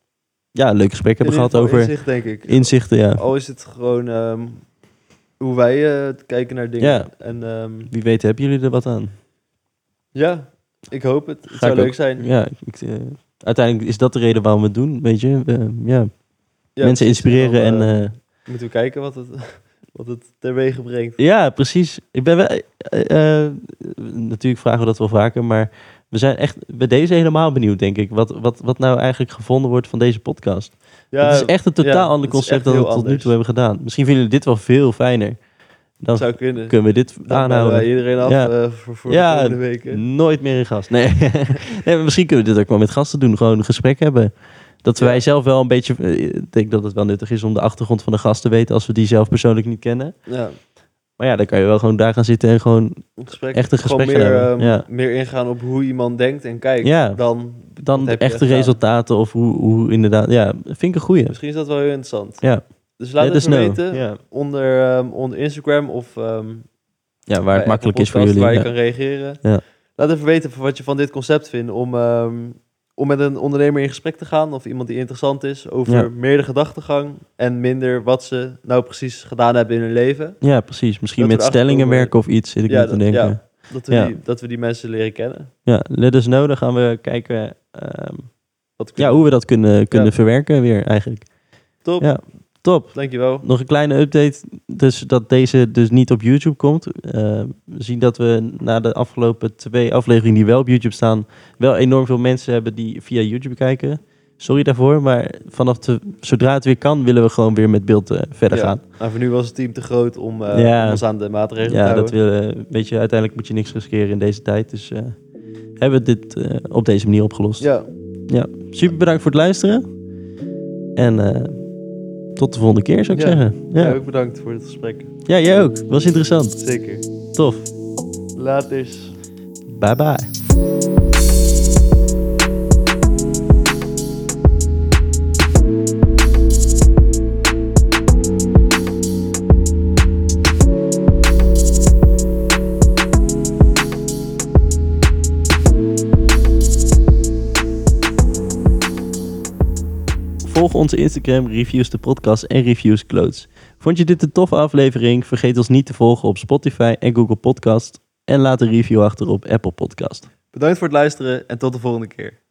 [SPEAKER 1] ja, een leuk gesprek hebben gehad over
[SPEAKER 2] Inzicht, denk ik.
[SPEAKER 1] inzichten. Ja.
[SPEAKER 2] Al is het gewoon ehm, hoe wij eh, kijken naar dingen.
[SPEAKER 1] Ja.
[SPEAKER 2] En ehm,
[SPEAKER 1] Wie weet hebben jullie er wat aan.
[SPEAKER 2] ja, ik hoop het. Het
[SPEAKER 1] Ga
[SPEAKER 2] zou
[SPEAKER 1] ik
[SPEAKER 2] leuk
[SPEAKER 1] ook-
[SPEAKER 2] zijn.
[SPEAKER 1] Ja, ik, eh, uiteindelijk is dat de reden waarom we het doen, weet je. Ja,
[SPEAKER 2] Ja,
[SPEAKER 1] mensen inspireren en...
[SPEAKER 2] eh,
[SPEAKER 1] eh,
[SPEAKER 2] moeten we kijken wat het, wat het teweeg brengt.
[SPEAKER 1] Ja, precies. Ik ben wel, eh, natuurlijk vragen we dat wel vaker, maar we zijn echt bij deze helemaal benieuwd, denk ik. Wat, wat, wat nou eigenlijk gevonden wordt van deze podcast.
[SPEAKER 2] Ja,
[SPEAKER 1] het is echt een totaal
[SPEAKER 2] ja,
[SPEAKER 1] ander concept dan we tot nu toe hebben gedaan. Misschien vinden jullie dit wel veel fijner. Dan
[SPEAKER 2] zou kunnen.
[SPEAKER 1] kunnen we dit
[SPEAKER 2] Dan
[SPEAKER 1] aanhouden.
[SPEAKER 2] wij iedereen af
[SPEAKER 1] Ja.
[SPEAKER 2] eh, voor, voor
[SPEAKER 1] Ja,
[SPEAKER 2] de komende weken.
[SPEAKER 1] Nooit meer een gast. Nee. nee, misschien kunnen we dit ook wel met gasten doen. Gewoon een gesprek hebben. Dat
[SPEAKER 2] Ja.
[SPEAKER 1] wij zelf wel een beetje... eh, Ik denk dat het wel nuttig is om de achtergrond van de gast te weten... als we die zelf persoonlijk niet kennen.
[SPEAKER 2] Ja,
[SPEAKER 1] Maar ja, dan kan je wel gewoon daar gaan zitten en gewoon...
[SPEAKER 2] een gesprek.
[SPEAKER 1] Echt een gesprek
[SPEAKER 2] meer,
[SPEAKER 1] hebben,
[SPEAKER 2] ehm,
[SPEAKER 1] ja.
[SPEAKER 2] meer ingaan op hoe iemand denkt en kijkt.
[SPEAKER 1] Ja.
[SPEAKER 2] Dan,
[SPEAKER 1] Dan de echte resultaten of hoe, hoe inderdaad... Ja, vind ik een goeie.
[SPEAKER 2] Misschien is dat wel heel interessant.
[SPEAKER 1] Ja.
[SPEAKER 2] Dus laat het even weten
[SPEAKER 1] Ja.
[SPEAKER 2] onder, ehm, onder Instagram of ehm,
[SPEAKER 1] ja, waar het makkelijk is voor jullie.
[SPEAKER 2] Waar je
[SPEAKER 1] Ja.
[SPEAKER 2] kan reageren.
[SPEAKER 1] Ja.
[SPEAKER 2] Laat even weten wat je van dit concept vindt om, ehm, om met een ondernemer in gesprek te gaan of iemand die interessant is over
[SPEAKER 1] Ja.
[SPEAKER 2] meer de gedachtegang en minder wat ze nou precies gedaan hebben in hun leven.
[SPEAKER 1] Ja, precies. Misschien
[SPEAKER 2] Dat
[SPEAKER 1] met stellingen werken of iets, zit ik
[SPEAKER 2] Ja,
[SPEAKER 1] te
[SPEAKER 2] dat-
[SPEAKER 1] denken.
[SPEAKER 2] ja.
[SPEAKER 1] Ja.
[SPEAKER 2] Dat we,
[SPEAKER 1] Ja.
[SPEAKER 2] die, dat we die mensen leren kennen.
[SPEAKER 1] let us know. Dan gaan we kijken
[SPEAKER 2] Wat
[SPEAKER 1] ja, hoe we dat kunnen, kunnen
[SPEAKER 2] Ja.
[SPEAKER 1] verwerken weer eigenlijk.
[SPEAKER 2] Top,
[SPEAKER 1] Ja. Top.
[SPEAKER 2] dankjewel.
[SPEAKER 1] Nog een kleine update. Dus dat deze dus niet op YouTube komt. Eh, we zien dat we na de afgelopen twee afleveringen die wel op YouTube staan, wel enorm veel mensen hebben die via YouTube kijken. Sorry daarvoor, maar vanaf de, zodra het weer kan, willen we gewoon weer met beeld eh, verder
[SPEAKER 2] Ja.
[SPEAKER 1] gaan.
[SPEAKER 2] Nou, voor nu was het team te groot om, eh,
[SPEAKER 1] Ja.
[SPEAKER 2] om ons aan de maatregelen te
[SPEAKER 1] Ja,
[SPEAKER 2] houden.
[SPEAKER 1] dat we, weet je, uiteindelijk moet je niks riskeren in deze tijd. Dus hebben we dit op deze manier opgelost.
[SPEAKER 2] Ja,
[SPEAKER 1] Super bedankt voor het luisteren. En tot de volgende keer, zou ik
[SPEAKER 2] Ja.
[SPEAKER 1] zeggen. ja.
[SPEAKER 2] Ook bedankt voor het gesprek.
[SPEAKER 1] ja, jij ook. Was interessant.
[SPEAKER 2] Zeker.
[SPEAKER 1] Tof.
[SPEAKER 2] Laters.
[SPEAKER 1] Bye bye. Volg onze Instagram, reviews de podcast en reviews clothes. Vond je dit een toffe aflevering? Vergeet ons niet te volgen op Spotify en Google Podcast. En laat een review achter op Apple Podcast.
[SPEAKER 2] Bedankt voor het luisteren en tot de volgende keer.